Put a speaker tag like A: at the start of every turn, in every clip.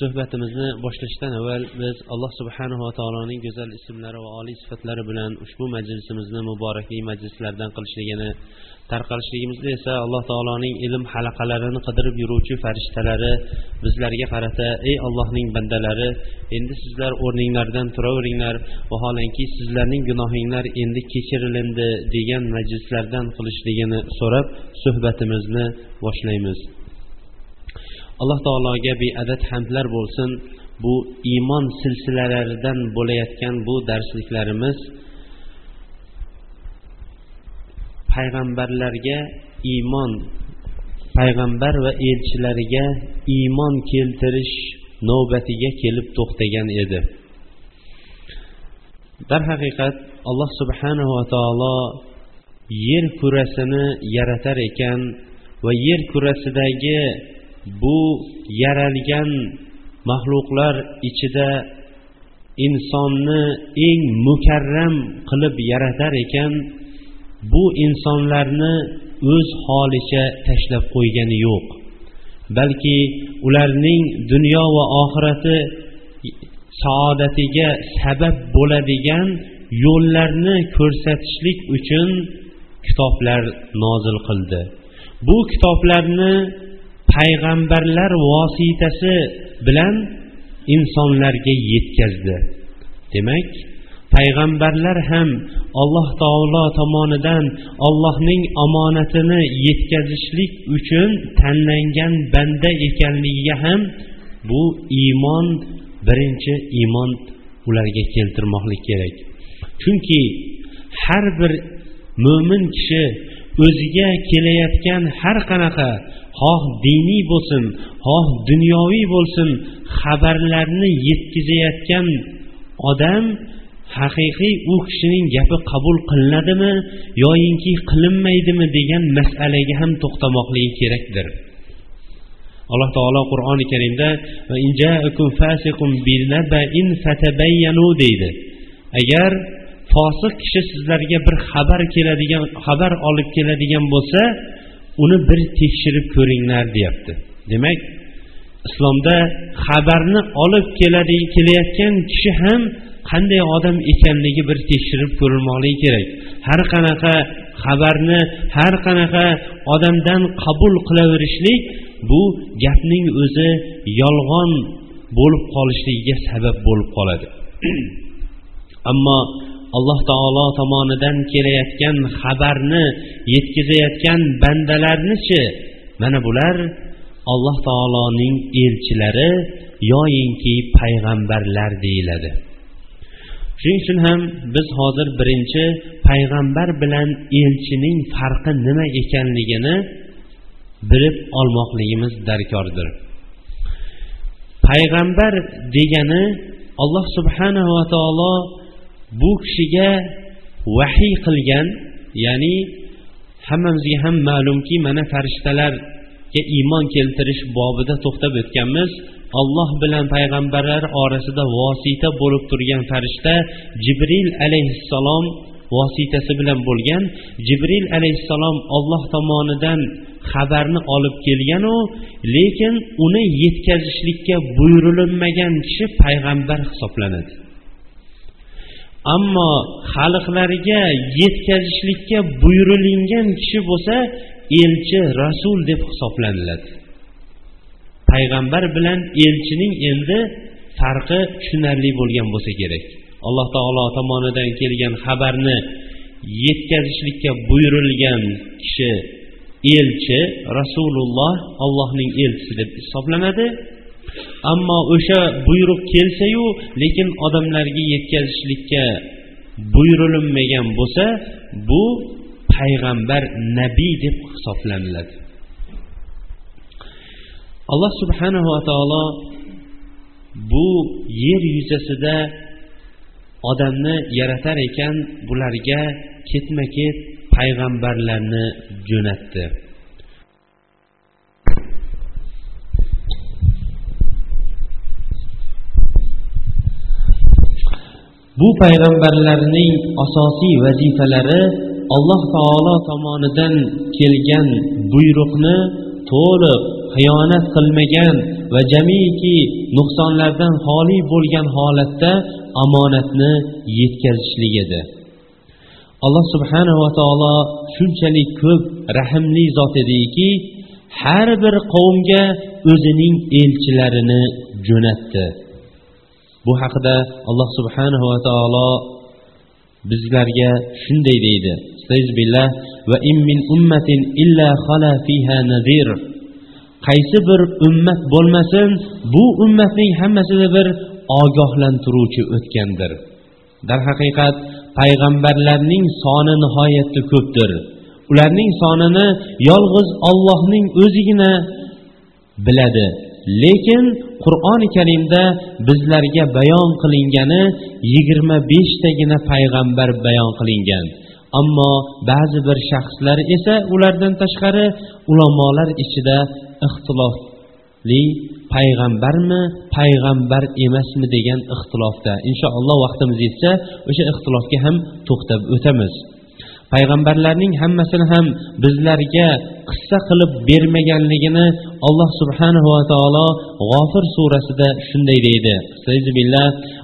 A: suhbatimizni boshlashdan avval biz alloh subhanava taoloning go'zal ismlari va oliy sifatlari bilan ushbu majlisimizni muborakli majlislardan qilishligini tarqalishligimizda esa alloh taoloning ilm halaqalarini qidirib yuruvchi farishtalari bizlarga qarata ey allohning bandalari endi sizlar o'rninglardan turaveringlar vaholanki sizlarning gunohinglar endi kechirilindi degan majlislardan qilishligini so'rab suhbatimizni boshlaymiz. Alloh taologa beadad hamdlar bo'lsin. Bu iymon silsilalaridan bo'layotgan bu darsliklarimiz payg'ambarlarga iymon payg'ambar va elchilariga iymon keltirish navbatiga kelib to'xtagan edi. Darhaqiqat alloh subhanava taolo yer kurasini yaratar ekan va yer kurasidagi bu yaralgan maxluqlar ichida insonni eng mukarram qilib yaratar ekan bu insonlarni o'z holicha tashlab qo'ygani yo'q. Balki ularning dunyo va oxirati saodatiga sabab bo'ladigan yo'llarni ko'rsatishlik uchun kitoblar nozil qildi. Bu kitoblarni payg'ambarlar vositasi bilan insonlarga yetkazdi. Demak payg'ambarlar ham alloh taolo tomonidan allohning omonatini yetkazishlik uchun tanlangan banda ekanligiga ham bu iymon birinchi iymon ularga keltirmoqlik kerak. Chunki har bir mo'min kishi o'ziga kelayotgan har qanaqa xoh diniy bo'lsin xoh dunyoviy bo'lsin xabarlarni yetkazayotgan odam haqiqiy u kishining gapi qabul qilinadimi yoyinki qilinmaydimi degan masalaga ham to'xtamoqligi kerakdir. Alloh taolo qur'oni karimda deydi. Agar fosiq kishi sizlarga bir xabar keladigan xabar olib keladigan bo'lsa uni bir tekshirib ko'ringlar deyapti. Demak islomda xabarni olib keladi kelayotgan kishi ham qanday odam ekanligi bir tekshirib ko'rilmoqligi kerak. Har qanaqa xabarni har qanaqa odamdan qabul qilaverishlik bu gapning o'zi yolg'on bo'lib qolishligiga sabab bo'lib qoladi. Ammo alloh taolo tomonidan kelayotgan xabarni yetkazayotgan bandalarnichi? Mana bular alloh taoloning elchilari yoyinki payg'ambarlar deyiladi. Shuning uchun ham biz hozir birinchi payg'ambar bilan elchining farqi nima ekanligini bilib olmoqligimiz darkordir. Payg'ambar degani alloh subhanava taolo bu kishiga vahiy qilgan ya'ni hammamizga ham ma'lumki mana farishtalarga iymon keltirish bobida to'xtab o'tganmiz. Alloh bilan payg'ambarlar orasida vosita bo'lib turgan farishta jibril alayhissalom vositasi bilan bo'lgan. Jibril alayhissalom olloh tomonidan xabarni olib kelganu lekin uni yetkazishlikka buyurilinmagan kishi payg'ambar hisoblanadi. Ammo xalqlariga yetkazishlikka buyurilingan kishi bo'lsa elchi rasul deb hisoblaniladi. Payg'ambar bilan elchining endi farqi tushunarli bo'lgan bo'lsa kerak. Alloh taolo tomonidan kelgan xabarni yetkazishlikka buyurilgan kishi elchi rasululloh allohning elchisi deb hisoblanadi. Ammo o'sha buyruq kelsayu lekin odamlarga yetkazishlikka buyurilinmagan bo'lsa bu payg'ambar nabiy deb hisoblaniladi. Alloh subhanava taolo bu yer yuzasida odamni yaratar ekan bularga ketma ket payg'ambarlarni jo'natdi. Bu payg'ambarlarning asosiy vazifalari alloh taolo tomonidan kelgan buyruqni to'liq xiyonat qilmagan va jamiki nuqsonlardan xoli bo'lgan holatda omonatni yetkazishlik edi. Alloh subhanava taolo shunchalik ko'p rahmli zot ediki har bir qavmga o'zining elchilarini jo'natdi. Bu haqida alloh subhanahu va taolo bizlarga shunday deydi. Va immin ummatin illa khala fiha nadir qaysi bir ummat bo'lmasin bu ummatning hammasida bir ogohlantiruvchi o'tgandir. Darhaqiqat payg'ambarlarning soni nihoyatda ko'pdir. Ularning sonini yolg'iz ollohning o'zigina biladi. Lekin qur'oni karimda bizlarga bayon qilingani yigirma beshtagina payg'ambar bayon qilingan. Ammo ba'zi bir shaxslar esa ulardan tashqari ulamolar ichida ixtilofli payg'ambarmi payg'ambar emasmi degan ixtilofda. Inshaalloh vaqtimiz yetsa o'sha ixtilofga ham to'xtab o'tamiz. Payg'ambarlarning hammasini ham bizlarga qissa qilib bermaganligini alloh subhanahu va taolo g'ofir surasida shunday deydi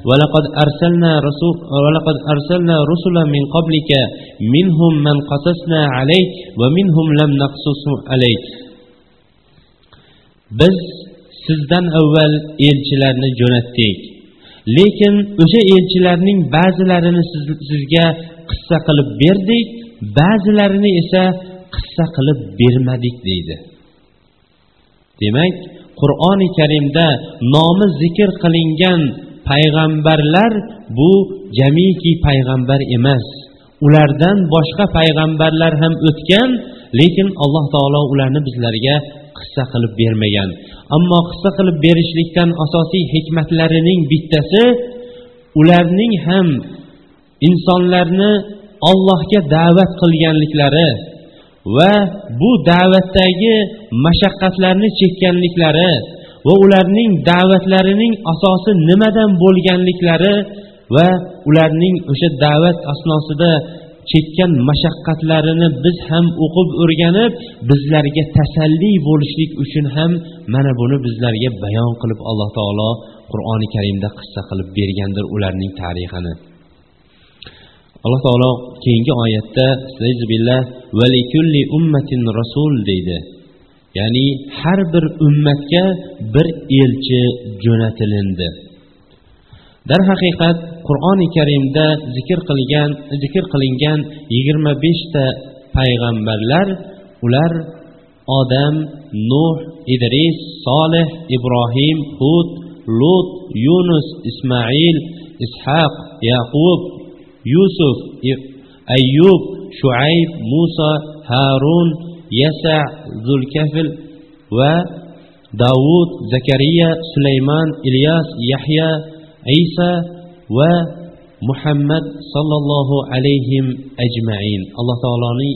A: ولقد أرسلنا رسول ولقد أرسلنا رسلا من قبلك منهم من قصصنا عليك ومنهم لم نقصص عليك biz sizdan avval elchilarni jo'natdik lekin o'sha elchilarning ba'zilarini siz, sizga qissa qilib berdik ba'zilarini esa qissa qilib bermadik deydi Demak qur'oni karimda nomi zikr qilingan payg'ambarlar bu jamiki payg'ambar emas. Ulardan boshqa payg'ambarlar ham o'tgan lekin alloh taolo ularni bizlarga qissa qilib bermagan. Ammo qissa qilib berishlikdan asosiy hikmatlarining bittasi ularning ham insonlarni ollohga da'vat qilganliklari va bu da'vatdagi mashaqqatlarni chekkanliklari va ularning da'vatlarining asosi nimadan bo'lganliklari va ularning o'sha da'vat asnosida chekkan mashaqqatlarini biz ham o'qib o'rganib bizlarga tasalli bo'lishlik uchun ham mana buni bizlarga bayon qilib alloh taolo qur'oni karimda qissa qilib bergandir ularning tarixini. Alloh taolo keyingi oyatda valikulli ummatin rasul deydi ya'ni har bir ummatga bir elchi jo'natilindi darhaqiqat qur'oni karimda zikr qilgan zikr qilingan yigirma beshta payg'ambarlar ular odam nuh idris solih ibrohim hud lut yunus ismoil ishaq yaqub yusuf ayyub shuayb muso harun yasa zulkafil va davud zakariya sulaymon ilyos yahya isa va muhammad sollallohu alayhim ajmain. Alloh taoloning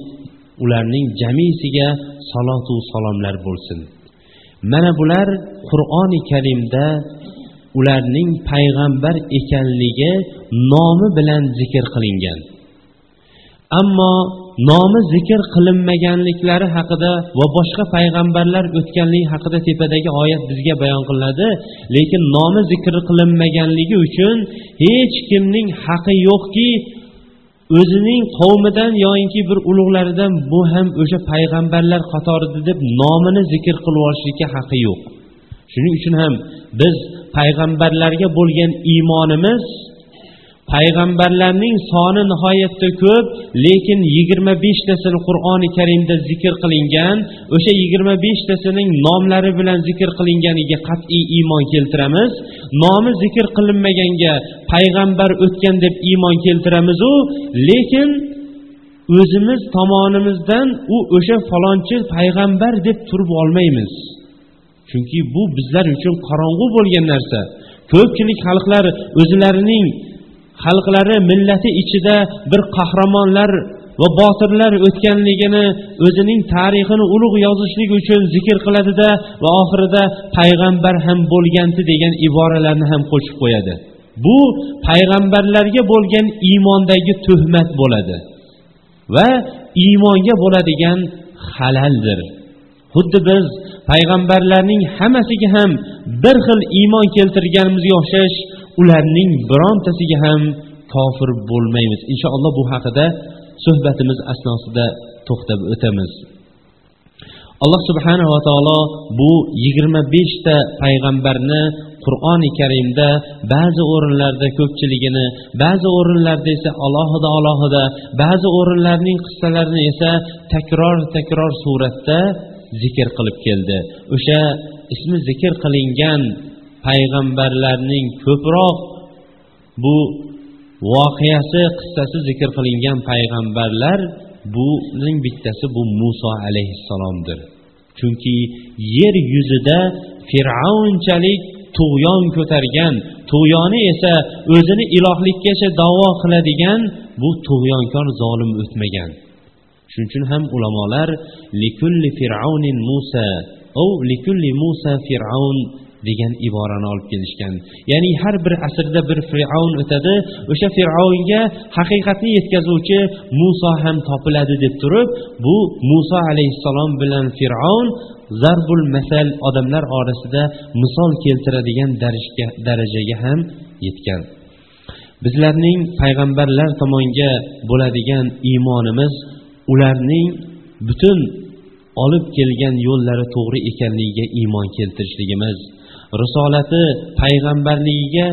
A: ularning jamisiga salotu salomlar bo'lsin. Mana bular qur'oni karimda ularning payg'ambar ekanligi nomi bilan zikr qilingan. Ammo nomi zikr qilinmaganliklari haqida va boshqa payg'ambarlar o'tganligi haqida tepadagi oyat bizga bayon qilinadi. Lekin nomi zikr qilinmaganligi uchun hech kimning haqqi yo'qki o'zining qavmidan yoyinki bir ulug'laridan bu ham o'sha payg'ambarlar qatorida deb nomini zikr qilib olishlikka haqqi yo'q. Shuning uchun ham biz payg'ambarlarga bo'lgan iymonimiz payg'ambarlarning soni nihoyatda ko'p lekin yigirma beshtasini qur'oni karimda zikr qilingan o'sha yigirma beshtasining nomlari bilan zikr qilinganiga qat'iy iymon keltiramiz. Nomi zikr qilinmaganga payg'ambar o'tgan deb iymon keltiramizu lekin o'zimiz tomonimizdan u o'sha falonchi payg'ambar deb turib olmaymiz. Chunki bu bizlar uchun qorong'u bo'lgan narsa. Ko'pchilik xalqlar o'zlarining xalqlari millati ichida bir qahramonlar va botirlar o'tganligini o'zining tarixini ulug' yozishlik uchun zikr qiladida va oxirida payg'ambar ham bo'lganti degan iboralarni ham qo'shib qo'yadi. Bu payg'ambarlarga bo'lgan iymondagi tuhmat bo'ladi va iymonga bo'ladigan halaldir. Xuddi biz payg'ambarlarning hammasiga ham bir xil iymon keltirganimizga o'xshash ularning birontasiga ham kofir bo'lmaymiz. Inshaalloh bu haqida suhbatimiz asnosida to'xtab o'tamiz. Alloh subhanava taolo bu yigirma beshta payg'ambarni qur'oni karimda ba'zi o'rinlarda ko'pchiligini ba'zi o'rinlarda esa alohida alohida ba'zi o'rinlarning qissalarini esa takror takror suratda zikr qilib keldi. O'sha ismi zikr qilingan payg'ambarlarning ko'proq bu voqeasi qissasi zikr qilingan payg'ambarlar buning bittasi bu muso alayhissalomdir. Chunki yer yuzida fir'avnchalik tug'yon ko'targan tug'yoni esa o'zini ilohlikkacha davo qiladigan bu tug'yonkor zolim o'tmagan. Shuning uchun ham ulamolar likulli fir'avnin musa likulli musa fir'avn degan iborani olib kelishgan. Ya'ni har bir asrda bir fir'avn o'tadi o'sha fir'avnga haqiqatni yetkazuvchi muso ham topiladi deb turib bu muso alayhissalom bilan fir'avn zarbul masal odamlar orasida misol keltiradigan darajaga ham yetgan. Bizlarning payg'ambarlar tomonga bo'ladigan iymonimiz ularning butun olib kelgan yo'llari to'g'ri ekanligiga iymon keltirishligimiz risolati payg'ambarligiga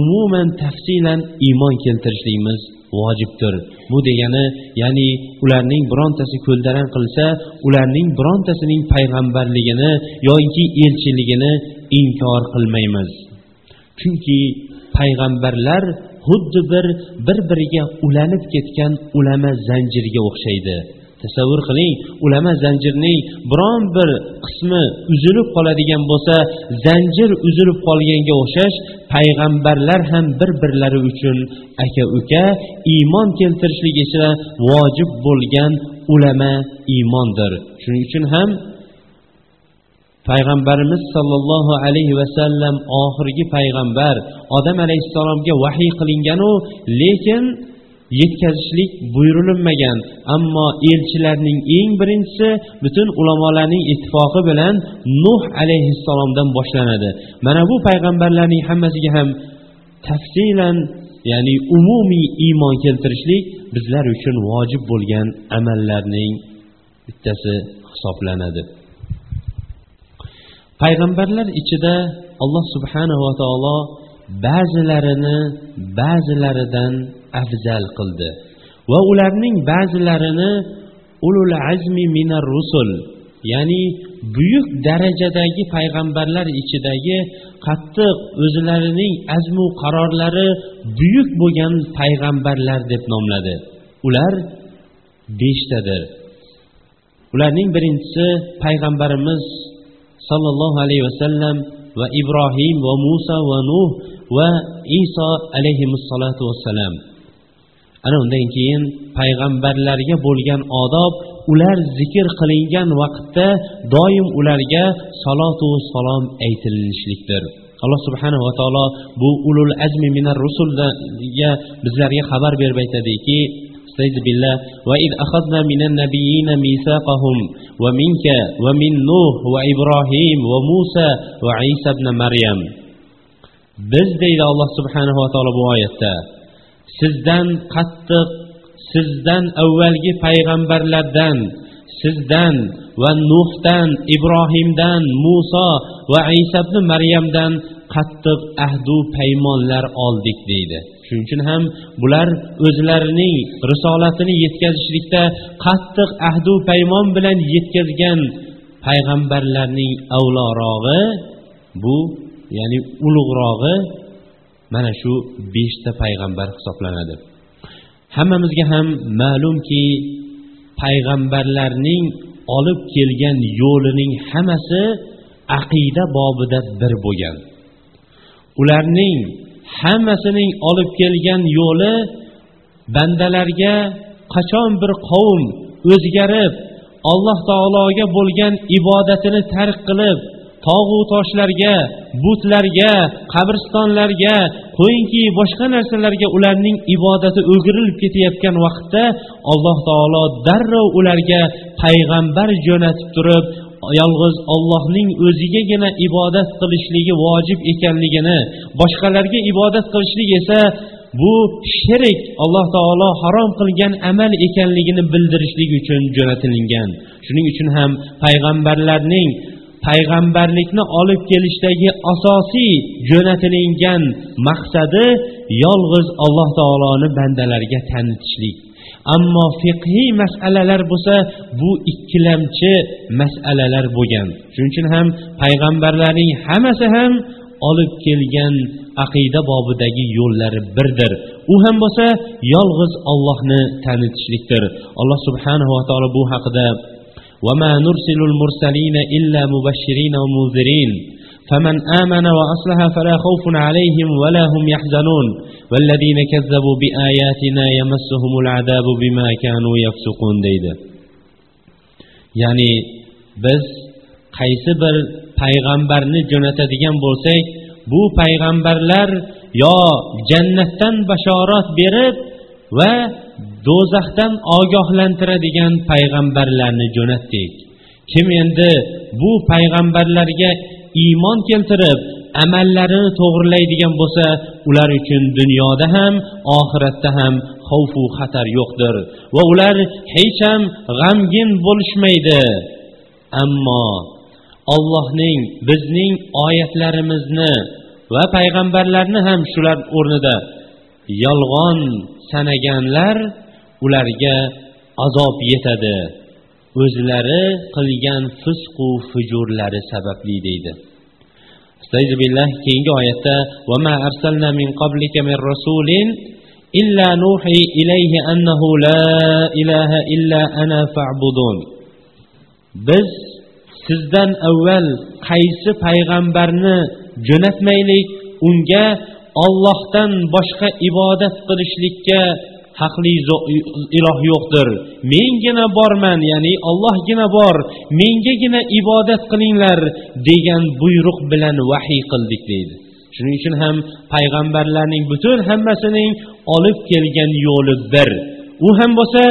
A: umuman tafsilan iymon keltirishligimiz vojibdir. Bu degani ya'ni ularning birontasi ko'ldaran qilsa ularning birontasining payg'ambarligini yoki elchiligini inkor qilmaymiz. Chunki payg'ambarlar xuddi bir bir biriga ulanib ketgan ulama zanjiriga o'xshaydi. Tasavvur qiling ulama zanjirning biron bir qismi uzilib qoladigan bo'lsa zanjir uzilib qolganga o'xshash payg'ambarlar ham bir birlari uchun aka uka iymon keltirishlik esa vojib bo'lgan ulama iymondir. Shuning uchun ham payg'ambarimiz sollallohu alayhi vasallam oxirgi payg'ambar odam alayhissalomga vahiy qilinganu lekin yetkazishlik buyurilmagan. Ammo elchilarning eng birinchisi butun ulamolarning ittifoqi bilan nuh alayhissalomdan boshlanadi. Mana bu payg'ambarlarning hammasiga ham tafsilan ya'ni umumiy iymon keltirishlik bizlar uchun vojib bo'lgan amallarning bittasi hisoblanadi. Payg'ambarlar ichida alloh subhanava taolo ba'zilarini ba'zilaridan afzal qildi. Va ularning ba'zilarini ulul azmi minar rusul ya'ni buyuk darajadagi payg'ambarlar ichidagi qattiq o'zlarining azmu qarorlari buyuk bo'lgan payg'ambarlar deb nomladi. Ular beshtadir. Ularning birinchisi payg'ambarimiz sollallohu alayhi vasallam va ibrohim va muso va nuh va iso alayhissalotu vassalam. Ana undan keyin payg'ambarlarga bo'lgan odob ular zikr qilingan vaqtda doim ularga salotu salom aytilishlikdir alloh subhanava va taolo bu ulul azmi minar rusulga bizlarga xabar berib aytadiki استعيذ بالله وإذ أخذنا من النبيين ميثاقهم ومنك ومن نوح وإبراهيم وموسى وعيسى ابن مريم biz deydi alloh subhanava taolo bu oyatda sizdan qattiq sizdan avvalgi payg'ambarlardan sizdan va nuhdan ibrohimdan muso va isa ibn maryamdan qattiq ahdu paymonlar oldik deydi Shuning uchun ham bular o'zlarining risolatini yetkazishlikda qattiq ahdu paymon bilan yetkazgan payg'ambarlarning avlorog'i bu ya'ni ulug'rog'i mana shu beshta payg'ambar hisoblanadi. Hammamizga ham ma'lumki payg'ambarlarning olib kelgan yo'lining hammasi aqida bobida bir bo'lgan. Ularning hammasining olib kelgan yo'li bandalarga qachon bir qavm o'zgarib alloh taologa bo'lgan ibodatini tark qilib tog'u toshlarga butlarga qabristonlarga qo'yingki boshqa narsalarga ularning ibodati o'girilib ketayotgan vaqtda alloh taolo darrov ularga payg'ambar jo'natib turib yolg'iz ollohning o'zigagina ibodat qilishligi vojib ekanligini boshqalarga ibodat qilishlik esa bu shirik alloh taolo harom qilgan amal ekanligini bildirishlik uchun jo'natilingan. Shuning uchun ham payg'ambarlarning payg'ambarlikni olib kelishdagi asosiy jo'natilingan maqsadi yolg'iz alloh taoloni bandalarga tanitishlik. ammo fiqhiy masalalar bo'lsa bu ikkilamchi masalalar bo'lgan shuning uchun ham payg'ambarlarning hammasi ham olib kelgan aqida bobidagi yo'llari birdir u ham bo'lsa yolg'iz ollohni tanitishlikdir alloh subhanava taolo bu haqida وما نرسل المرسلين إلا مبشرين ومنذرين فمن آمن وأصلح فلا خوف عليهم ولا هم يحزنون والذين كذبوا بآياتنا يمسهم العذاب بما كانوا يفسقون deydi ya'ni biz qaysi bir payg'ambarni jo'natadigan bo'lsak bu payg'ambarlar yo jannatdan bashorat berib va do'zaxdan ogohlantiradigan payg'ambarlarni jo'natdik kim endi bu payg'ambarlarga iymon keltirib amallarini to'g'rilaydigan bo'lsa ular uchun dunyoda ham oxiratda ham xavfu xatar yo'qdir va ular hech ham g'amgin bo'lishmaydi. Ammo ollohning bizning oyatlarimizni va payg'ambarlarni ham shular o'rnida yolg'on sanaganlar ularga azob yetadi. O'zlari qilgan fisqu fujurlari sababli deydi. billah keyingi oyatda وما أرسلنا من قبلك من رسول إلا نوحي إليه أنه لا إله إلا أنا فاعبدون biz sizdan avval qaysi payg'ambarni jo'natmaylik unga ollohdan boshqa ibodat qilishlikka haqli iloh yo'qdir. Mengina borman ya'ni ollohgina bor mengagina ibodat qilinglar degan buyruq bilan vahiy qildik deydi. Shuning uchun ham payg'ambarlarning butun hammasining olib kelgan yo'li bir. U ham bo'lsa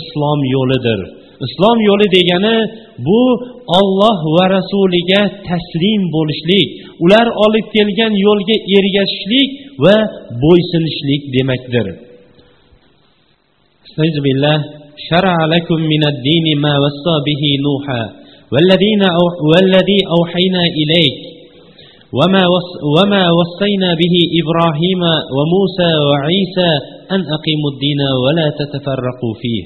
A: islom yo'lidir. Islom yo'li degani bu olloh va rasuliga taslim bo'lishlik ular olib kelgan yo'lga ergashishlik va bo'ysunishlik demakdir. شرع لكم من الدين ما وصى به نوحا والذين أو والذي أوحينا إليك. وما وص وما وصينا به إبراهيم وموسى وعيسى أن أقيموا الدين ولا تتفرقوا فيه.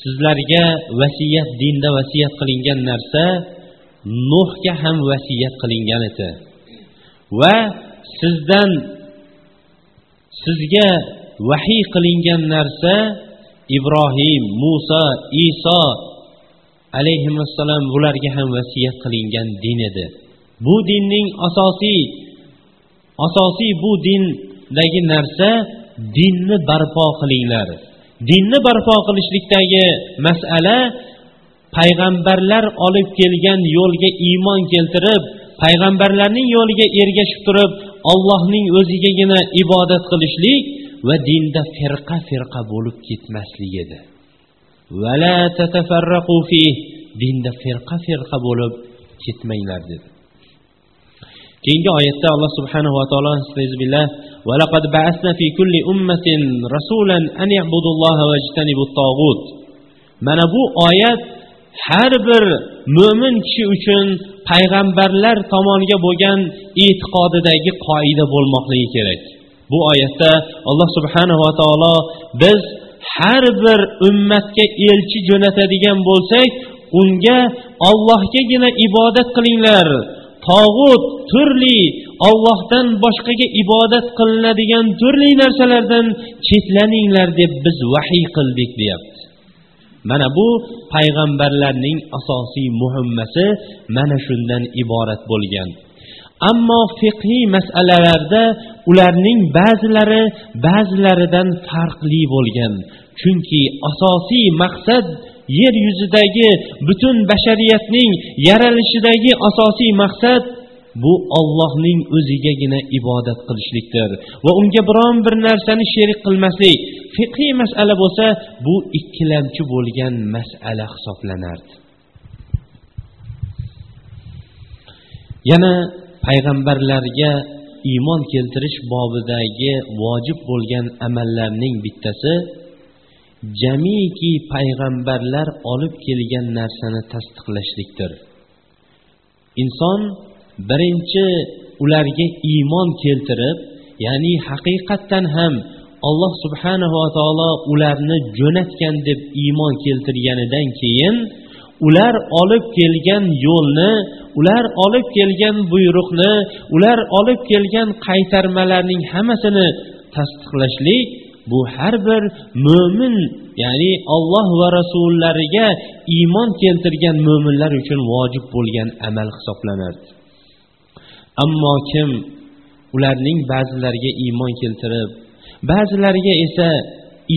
A: sizlarga vasiyat dinda vasiyat qilingan narsa nuhga ham vasiyat qilingan edi. Va sizdan sizga vahiy qilingan narsa ibrohim muso iso alayhissalom bularga ham vasiyat qilingan din edi. Bu dinning asosiy asosiy bu dindagi narsa dinni barpo qilinglar. Dinni barpo qilishlikdagi masala payg'ambarlar olib kelgan yo'lga iymon keltirib payg'ambarlarning yo'liga ergashib turib ollohning o'zigagina ibodat qilishlik va dinda firqa firqa bo'lib ketmaslik edi dinda firqa firqa bo'lib ketmanglar dedi keyingi oyatda alloh subhanahu va taolo billah ولقد بعثنا في كل أمة رسولا أن يعبدوا الله واجتنبوا الطاغوت mana bu oyat har bir mo'min kishi uchun payg'ambarlar tomoniga bo'lgan e'tiqodidagi qoida bo'lmoqligi kerak Bu oyatda alloh subhanava taolo biz har bir ummatga elchi jo'natadigan bo'lsak unga ollohgagina ibodat qilinglar. Tog'ut turli ollohdan boshqaga ibodat qilinadigan turli narsalardan chetlaninglar deb biz vahiy qildik deyapti. Mana bu payg'ambarlarning asosiy muhimmasi mana shundan iborat bo'lgan.
B: Ammo fiqhiy masalalarda ularning ba'zilari ba'zilaridan farqli bo'lgan. Chunki asosiy maqsad yer yuzidagi butun bashariyatning yaralishidagi asosiy maqsad bu ollohning o'zigagina ibodat qilishlikdir. Va unga biron bir narsani sherik qilmaslik fiqhiy masala bo'lsa bu ikkilamchi bo'lgan masala hisoblanardi. Yana payg'ambarlarga iymon keltirish bobidagi vojib bo'lgan amallarning bittasi jamiki payg'ambarlar olib kelgan narsani tasdiqlashlikdir. Inson birinchi ularga iymon keltirib ya'ni haqiqatdan ham alloh subhanava taolo ularni jo'natgan deb iymon keltirganidan keyin ular olib kelgan yo'lni ular olib kelgan buyruqni ular olib kelgan qaytarmalarning hammasini tasdiqlashlik bu har bir mo'min ya'ni olloh va rasullariga iymon keltirgan mo'minlar uchun vojib bo'lgan amal hisoblanadi. Ammo kim ularning ba'zilariga iymon keltirib ba'zilariga esa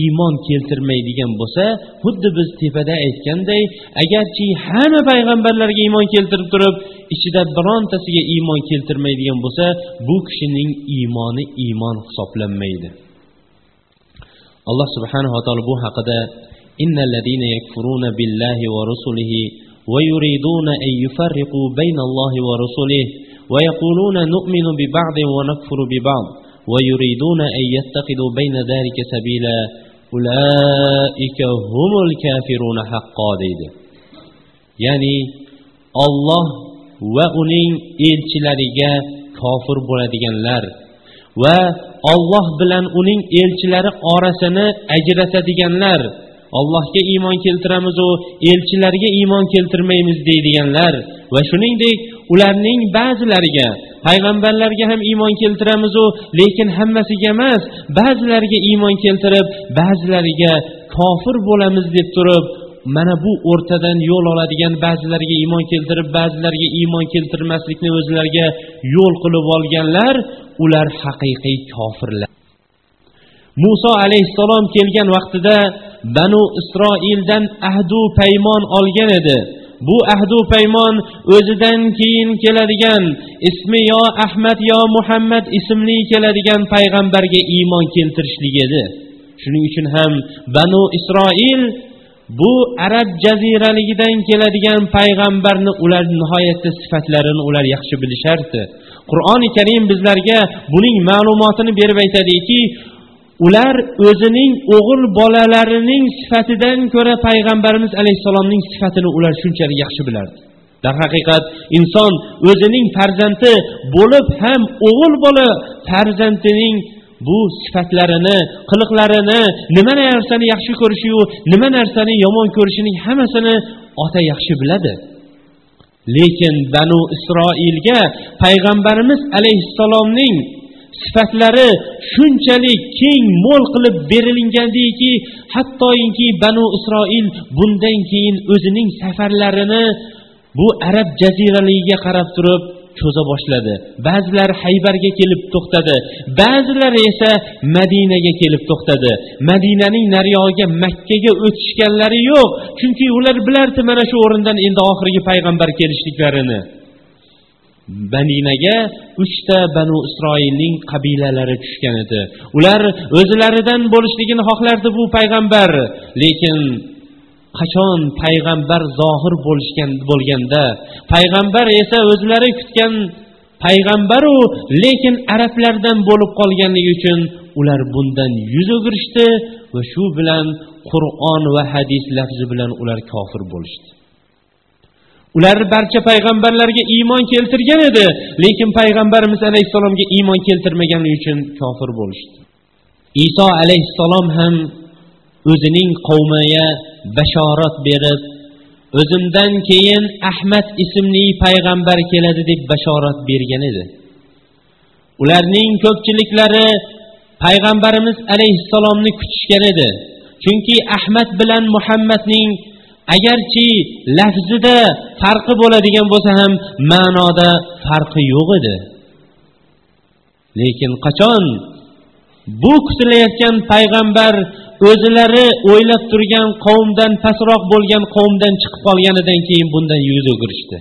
B: iymon keltirmaydigan bo'lsa xuddi biz tepada aytganday agarchi hamma payg'ambarlarga iymon keltirib turib ichida birontasiga iymon keltirmaydigan bo'lsa bu kishining iymoni iymon hisoblanmaydi alloh subhanava taolo bu haqida ويريدون أن يفرقوا بين الله ورسله ويقولون نؤمن ببعض ونكفر ببعض ويريدون أن يتخذوا بين ذلك سبيلا أولئك هم الكافرون حقا deydi ya'ni olloh va uning elchilariga kofir bo'ladiganlar va olloh bilan uning elchilari orasini ajratadiganlar allohga iymon keltiramizu elchilarga iymon keltirmaymiz deydiganlar va shuningdek ularning ba'zilariga payg'ambarlarga ham iymon keltiramizu lekin hammasiga emas ba'zilariga iymon keltirib ba'zilariga kofir bo'lamiz deb turib mana bu o'rtadan yo'l oladigan ba'zilariga iymon keltirib ba'zilariga iymon keltirmaslikni o'zlariga yo'l qilib olganlar ular haqiqiy kofirlar. Muso alayhissalom kelgan vaqtida banu isroildan ahdu paymon olgan edi. Bu ahdu paymon o'zidan keyin keladigan ismi yo ahmad yo muhammad ismli keladigan payg'ambarga iymon keltirishlik edi. Shuning uchun ham banu isroil bu arab jaziraligidan keladigan payg'ambarni ular nihoyatda sifatlarini ular yaxshi bilishardi. Qur'oni karim bizlarga buning ma'lumotini berib aytadiki ular o'zining o'g'il bolalarining sifatidan ko'ra payg'ambarimiz alayhissalomning sifatini ular shunchalik yaxshi bilardi. Darhaqiqat inson o'zining farzandi bo'lib ham o'g'il bola farzandining bu sifatlarini qiliqlarini nima narsani yaxshi ko'rishiyu nima narsani yomon ko'rishining hammasini ota yaxshi biladi. Lekin banu isroilga payg'ambarimiz alayhissalomning sifatlari shunchalik keng mo'l qilib berilgandiki hattoki banu isroil bundan keyin o'zining safarlarini bu arab jaziraligiga qarab turib cho'za boshladi. Ba'zilar haybarga kelib to'xtadi ba'zilari esa madinaga kelib to'xtadi. Madinaning nariyog'iga makkaga o'tishganlari yo'q chunki ular bilardi mana shu o'rindan endi oxirgi payg'ambar kelishliklarini. Madinaga uchta banu isroilning qabilalari tushgan edi. Ular o'zlaridan bo'lishligini xohlardi bu payg'ambar. Lekin qachon payg'ambar zohir bo'lishgan bo'lganda? Payg'ambar esa o'zlari kutgan payg'ambaru lekin arablardan bo'lib qolganligi uchun ular bundan yuz o'girishdi va shu bilan qur'on va hadis lafzi bilan ular kofir bo'lishdi. Ular barcha payg'ambarlarga iymon keltirgan edi lekin payg'ambarimiz alayhissalomga iymon keltirmaganligi uchun kofir bo'lishdi. Iso alayhissalom ham o'zining qavmiga bashorat berib o'zimdan keyin ahmad ismli payg'ambar keladi deb bashorat bergan edi. Ularning ko'pchiliklari payg'ambarimiz alayhissalomni kutishgan edi chunki ahmad bilan muhammadning agarchi lafzida farqi bo'ladigan bo'lsa ham ma'noda farqi yo'q edi. Lekin qachon? Bu kutilayotgan payg'ambar o'zlari o'ylab turgan qavmdan pastroq bo'lgan qavmdan chiqib qolganidan keyin bundan yuz o'girishdi.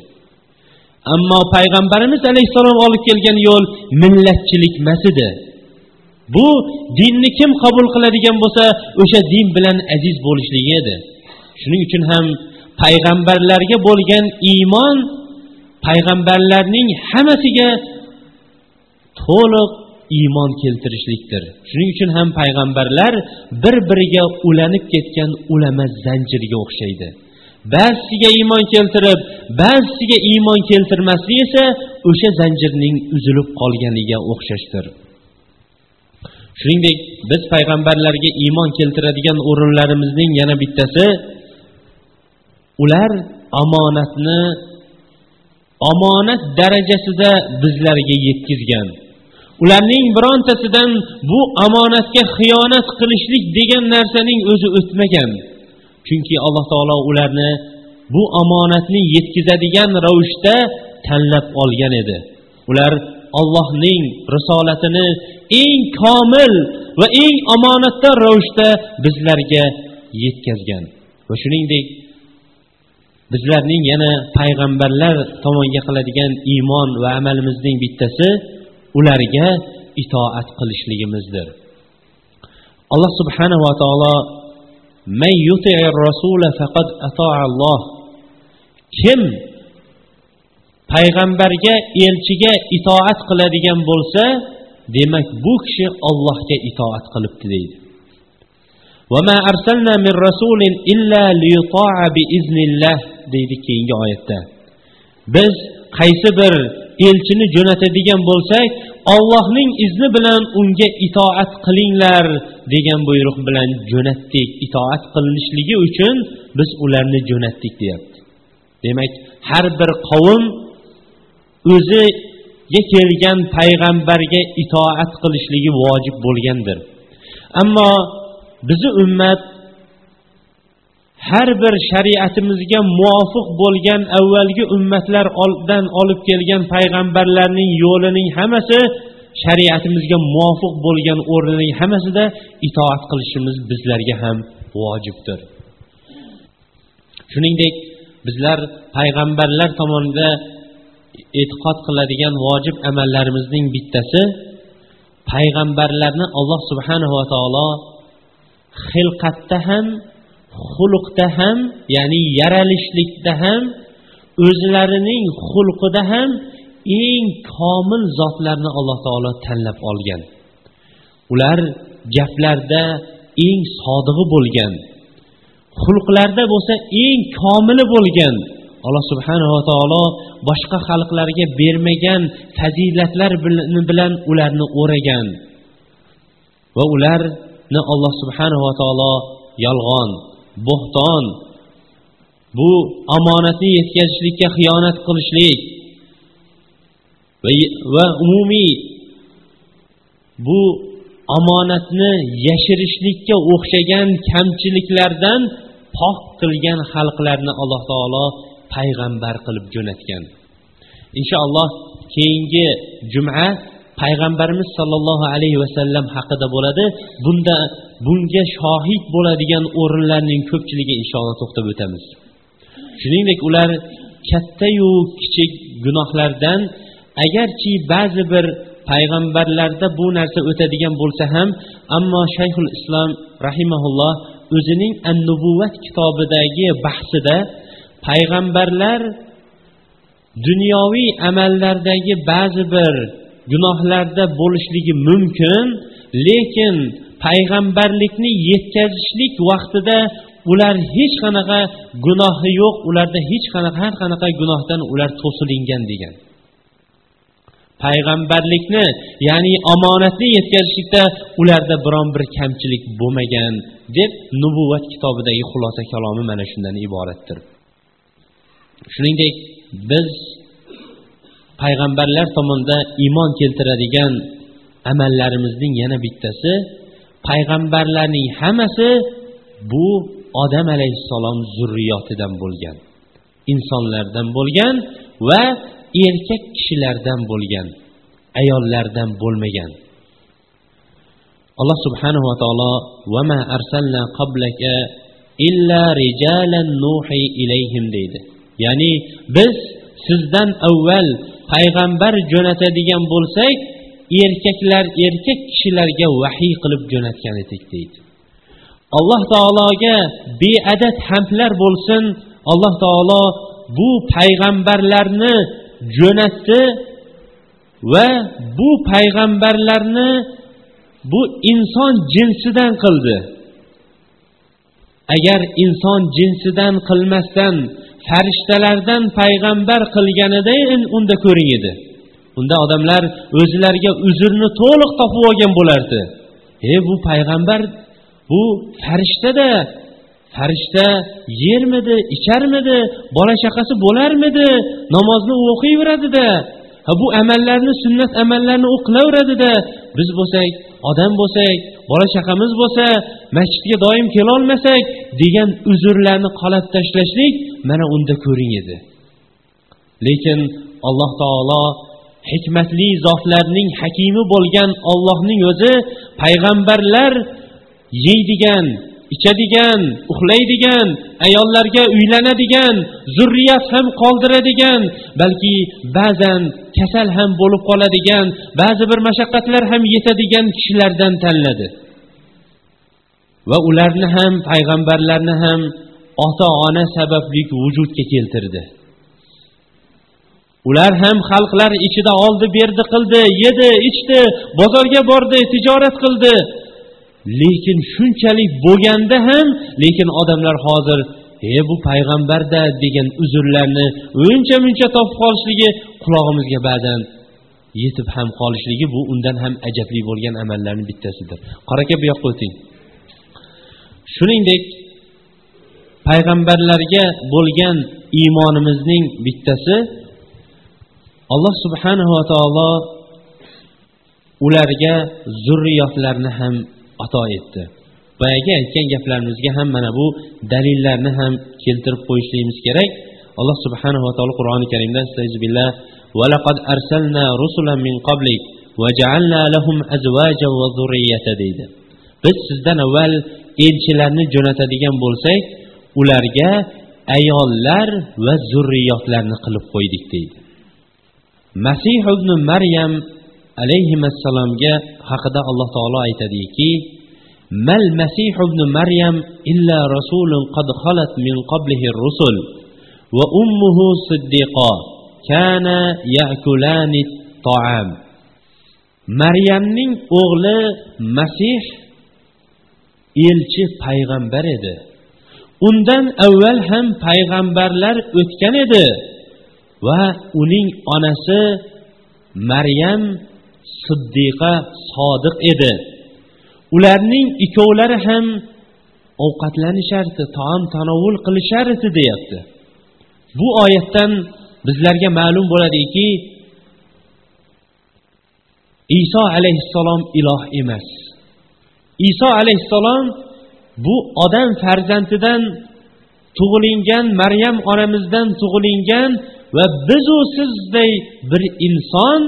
B: Ammo payg'ambarimiz alayhissalom olib kelgan yo'l millatchilik emas edi. Bu dinni kim qabul qiladigan bo'lsa o'sha din bilan aziz bo'lishligi edi. Shuning uchun ham payg'ambarlarga bo'lgan iymon payg'ambarlarning hammasiga to'liq iymon keltirishlikdir. Shuning uchun ham payg'ambarlar bir biriga ulanib ketgan ulama zanjiriga o'xshaydi. Ba'zisiga iymon keltirib ba'zisiga iymon keltirmaslik esa o'sha zanjirning uzilib qolganiga o'xshashdir. Shuningdek biz payg'ambarlarga iymon keltiradigan o'rinlarimizning yana bittasi ular omonatni omonat darajasida bizlarga yetkazgan. Ularning birontasidan bu omonatga xiyonat qilishlik degan narsaning o'zi o'tmagan. Chunki alloh taolo ularni bu omonatni yetkazadigan ravishda tanlab olgan edi. Ular ollohning risolatini eng komil va eng omonatdor ravishda bizlarga yetkazgan. Va shuningdek bizlarning yana payg'ambarlar tomonga qiladigan iymon va amalimizning bittasi ularga itoat qilishligimizdir. Alloh subhanava taolo kim payg'ambarga elchiga itoat qiladigan bo'lsa demak bu kishi ollohga itoat qilibdi deydi. Deydi keyingi oyatda. Biz qaysi bir elchini jo'natadigan bo'lsak ollohning izni bilan unga itoat qilinglar degan buyruq bilan jo'natdik. Itoat qilinishligi uchun biz ularni jo'natdik deyapti. Demak har bir qavm o'ziga kelgan payg'ambarga itoat qilishligi vojib bo'lgandir. Ammo bizni ummat har bir shariatimizga muvofiq bo'lgan avvalgi ummatlardan olib kelgan payg'ambarlarning yo'lining hammasi shariatimizga muvofiq bo'lgan o'rnining hammasida itoat qilishimiz bizlarga ham vojibdir. Shuningdek bizlar payg'ambarlar tomonidan e'tiqod qiladigan vojib amallarimizning bittasi payg'ambarlarni alloh subhanava taolo xilqatda ham xulqda ham ya'ni yaralishlikda ham o'zlarining xulqida ham eng komil zotlarni alloh taolo tanlab olgan. Ular gaplarda eng sodig'i bo'lgan xulqlarda bo'lsa eng komili bo'lgan. Alloh subhanava taolo boshqa xalqlarga bermagan fazilatlar bilan ularni o'ragan. Va ularni alloh subhanava taolo yolg'on bo'xton bu omonatni yetkazishlikka xiyonat qilishlik. Va umumiy bu omonatni yashirishlikka o'xshagan kamchiliklardan pok qilgan xalqlarni alloh taolo payg'ambar qilib jo'natgan. Inshaalloh keyingi juma payg'ambarimiz sollallohu alayhi vasallam haqida bo'ladi. Bunda bunga shohid bo'ladigan o'rinlarning ko'pchiligi inshaalloh to'xtab o'tamiz. Shuningdek ular kattayu kichik gunohlardan agarchi ba'zi bir payg'ambarlarda bu narsa o'tadigan bo'lsa ham ammo shayxul islom rahimaulloh o'zining an nubuvat kitobidagi bahsida payg'ambarlar dunyoviy amallardagi ba'zi bir gunohlarda bo'lishligi mumkin lekin payg'ambarlikni yetkazishlik vaqtida ular hech qanaqa gunohi yo'q ularda hech qanaqa har qanaqa gunohdan ular to'silingan degan. Payg'ambarlikni ya'ni omonatni yetkazishlikda ularda biron bir kamchilik bo'lmagan deb nubuvat kitobidagi xulosa kalomi mana shundan iboratdir. Shuningdek biz payg'ambarlar tomonidan iymon keltiradigan amallarimizning yana bittasi payg'ambarlarning hammasi bu odam alayhissalom zurriyotidan bo'lgan insonlardan bo'lgan va erkak kishilardan bo'lgan ayollardan bo'lmagan. Alloh subhanahu va taolo vama arsalna qablaka illa rijalan nuhi ilayhim deydi. Ya'ni biz sizdan avval payg'ambar jo'natadigan bo'lsak erkaklar erkak kishilarga vahiy qilib jo'natgan edik deydi. Alloh taologa beadad hamdlar bo'lsin. Alloh taolo bu payg'ambarlarni jo'natdi va bu payg'ambarlarni bu inson jinsidan qildi. Agar inson jinsidan qilmasdan farishtalardan payg'ambar qilganida unda ko'ring edi. Unda odamlar o'zlariga uzrni to'liq topib olgan bo'lardi. E bu payg'ambar bu farishtada farishta yermidi icharmidi bola chaqasi bo'larmidi namozni o'qiyveradida ha bu amallarni sunnat amallarni u qilaveradida biz bo'lsak odam bo'lsak bola chaqamiz bo'lsa masjidga doim kelolmasak degan uzrlarni qolab tashlashlik mana unda ko'ring edi. Lekin alloh taolo hikmatli zotlarning hakimi bo'lgan ollohning o'zi payg'ambarlar yeydigan ichadigan uxlaydigan ayollarga uylanadigan zurriyat ham qoldiradigan balki ba'zan kasal ham bo'lib qoladigan ba'zi bir mashaqqatlar ham yetadigan kishilardan tanladi. Va ularni ham payg'ambarlarni ham ota ona sababli vujudga keltirdi. Ular ham xalqlar ichida oldi berdi qildi yedi ichdi bozorga bordi tijorat qildi. Lekin shunchalik bo'lganda ham lekin odamlar hozir e bu payg'ambarda degan uzrlarni uncha muncha topib qolishligi qulog'imizga ba'zan yetib ham qolishligi bu undan ham ajabli bo'lgan amallarni bittasidir. Qora aka bu yoqqa o'ting. Shuningdek payg'ambarlarga bo'lgan iymonimizning bittasi alloh subhanava taolo ularga zurriyotlarni ham ato etdi boyagi aytgan gaplarimizga ham mana bu dalillarni ham keltirib qo'yishligimiz kerak alloh subhanava taolo qur'oni karimda ولقد أرسلنا رسلا من قبلك وجعلنا لهم أزواجا وذرية deydi biz sizdan avval elchilarni jo'natadigan bo'lsak ularga ayollar va zurriyotlarni qilib qo'ydik deydi masih ibn maryam alayhissalomga haqida alloh taolo aytadiki mal masih ibn maryam illa rasulun qad khalat min qablihi rusul va ummuhu siddiqo kana yakulani toam maryamning o'g'li masih elchi payg'ambar edi. Undan avval ham payg'ambarlar o'tgan edi va uning onasi maryam siddiqa sodiq edi. Ularning ikkovlari ham ovqatlanishardi taom tanovul qilishardi deyapti. Bu oyatdan bizlarga ma'lum bo'ladiki iso alayhissalom iloh emas. Iso alayhissalom bu odam farzandidan tug'ilingan maryam onamizdan tug'ilingan va bizu sizday bir inson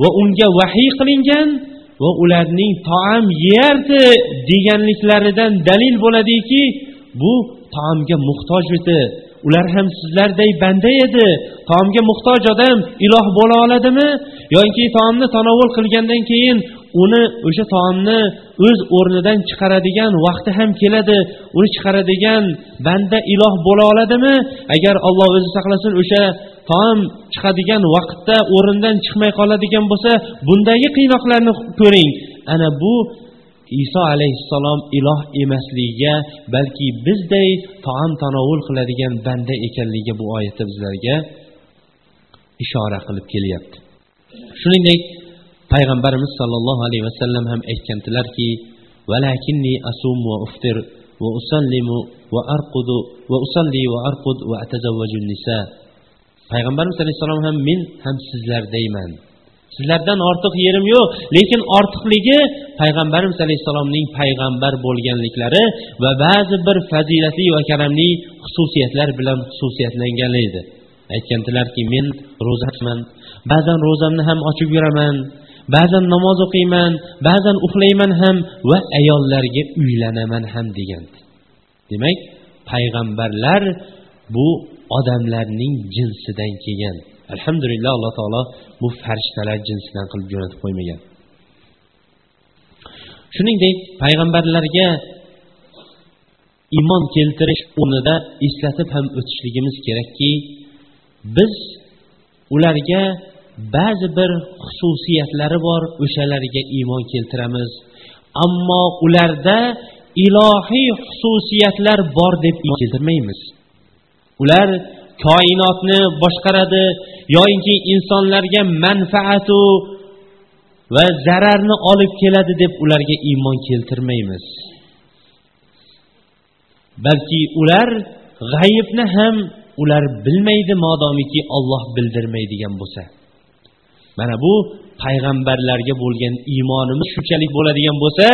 B: va unga vahiy qilingan va ularning taom yeyardi deganliklaridan dalil bo'ladiki bu taomga muhtoj edi. Ular ham sizlarday banda edi. Taomga muhtoj odam iloh bo'la oladimi? Yoki taomni tanovul qilgandan keyin uni o'sha taomni o'z o'rnidan chiqaradigan vaqti ham keladi. Uni chiqaradigan banda iloh bo'la oladimi? Agar olloh o'zi saqlasin o'sha taom chiqadigan vaqtda o'rindan chiqmay qoladigan bo'lsa bundagi qiynoqlarni ko'ring. Ana bu iso alayhissalom iloh emasligiga balki bizday taom tanovul qiladigan banda ekanligiga bu oyatda bizlarga ishora qilib kelyapti. Shuningdek payg'ambarimiz sollallohu alayhi vasallam ham aytgandilarki valakinni asum va uftir va usallimu va arqudu va usalli va arqud va atazavvaju nisa. Payg'ambarimiz alayhissalom ham men ham sizlardayman sizlardan ortiq yerim yo'q lekin ortiqligi payg'ambarimiz alayhissalomning payg'ambar bo'lganliklari va ba'zi bir fazilatli va karamli xususiyatlar bilan xususiyatlangan edi. Aytgandilarki men ro'za ba'zan ro'zamni ham ochib yuraman. Ba'zan namoz o'qiyman. Ba'zan uxlayman ham va ayollarga uylanaman ham degan demak payg'ambarlar bu odamlarning jinsidan kelgan. Alhamdulillah alloh taolo bu farishtalar jinsidan qilib jo'natib qo'ymagan. Shuningdek payg'ambarlarga iymon keltirish o'rnida eslatib ham o'tishligimiz kerakki biz ularga ba'zi bir xususiyatlari bor o'shalarga iymon keltiramiz. Ammo ularda ilohiy xususiyatlar bor deb iymon keltirmaymiz. Ular koinotni boshqaradi yoyinki insonlarga manfaatu va zararni olib keladi deb ularga iymon keltirmaymiz. Balki ular g'ayibni ham ular bilmaydi modomiki olloh bildirmaydigan bo'lsa. mana bu payg'ambarlarga bo'lgan iymonimiz shunchalik bo'ladigan bo'lsa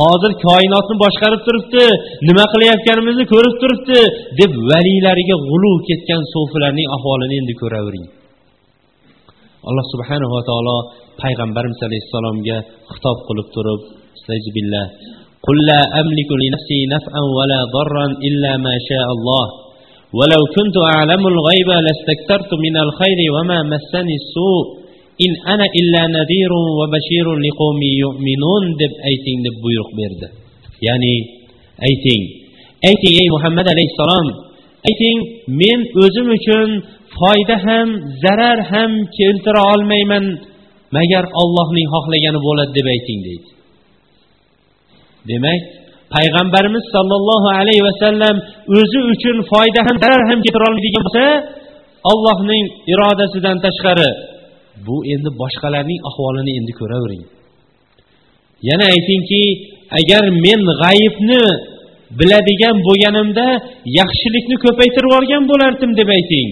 B: hozir koinotni boshqarib turibdi nima qilayotganimizni ko'rib turibdi deb valiylariga g'uluv ketgan so'filarning ahvolini endi ko'ravering alloh subhanava taolo payg'ambarimiz alayhissalomga xitob qilib turib قل لا أملك لنفسي نفعا ولا ضرا إلا ما شاء الله ولو كنت أعلم الغيب لاستكثرت من الخير وما مسني السوء in ana illa nadirun va bashirun liqomi yu'minun deb ayting deb buyruq berdi. Ya'ni ayting ayting ey muhammad alayhissalom ayting men o'zim uchun foyda ham zarar ham keltira olmayman magar ollohning xohlagani bo'ladi deb ayting deydi. Demak payg'ambarimiz sollallohu alayhi vasallam o'zi uchun foyda ham zarar ham keltira olmaydigan bo'lsa allohning irodasidan tashqari bu endi boshqalarning ahvolini endi ko'ravering. Yana aytingki agar men g'ayibni biladigan bo'lganimda yaxshilikni ko'paytirib yuborgan bo'lardim deb ayting.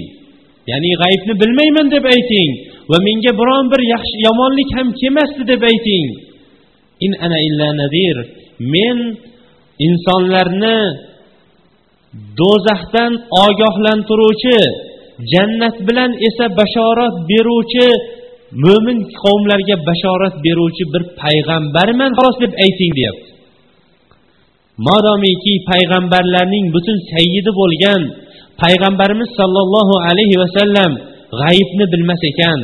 B: Ya'ni g'ayibni bilmayman deb ayting va menga biron bir yaxshi yomonlik ham kelmasdi deb ayting. In ana illa nadir. Men insonlarni do'zaxdan ogohlantiruvchi jannat bilan esa bashorat beruvchi mo'min qavmlarga bashorat beruvchi bir payg'ambarman xolos deb ayting deyapti. Modomiki payg'ambarlarning butun sayyidi bo'lgan payg'ambarimiz sollallohu alayhi vasallam g'ayibni bilmas ekan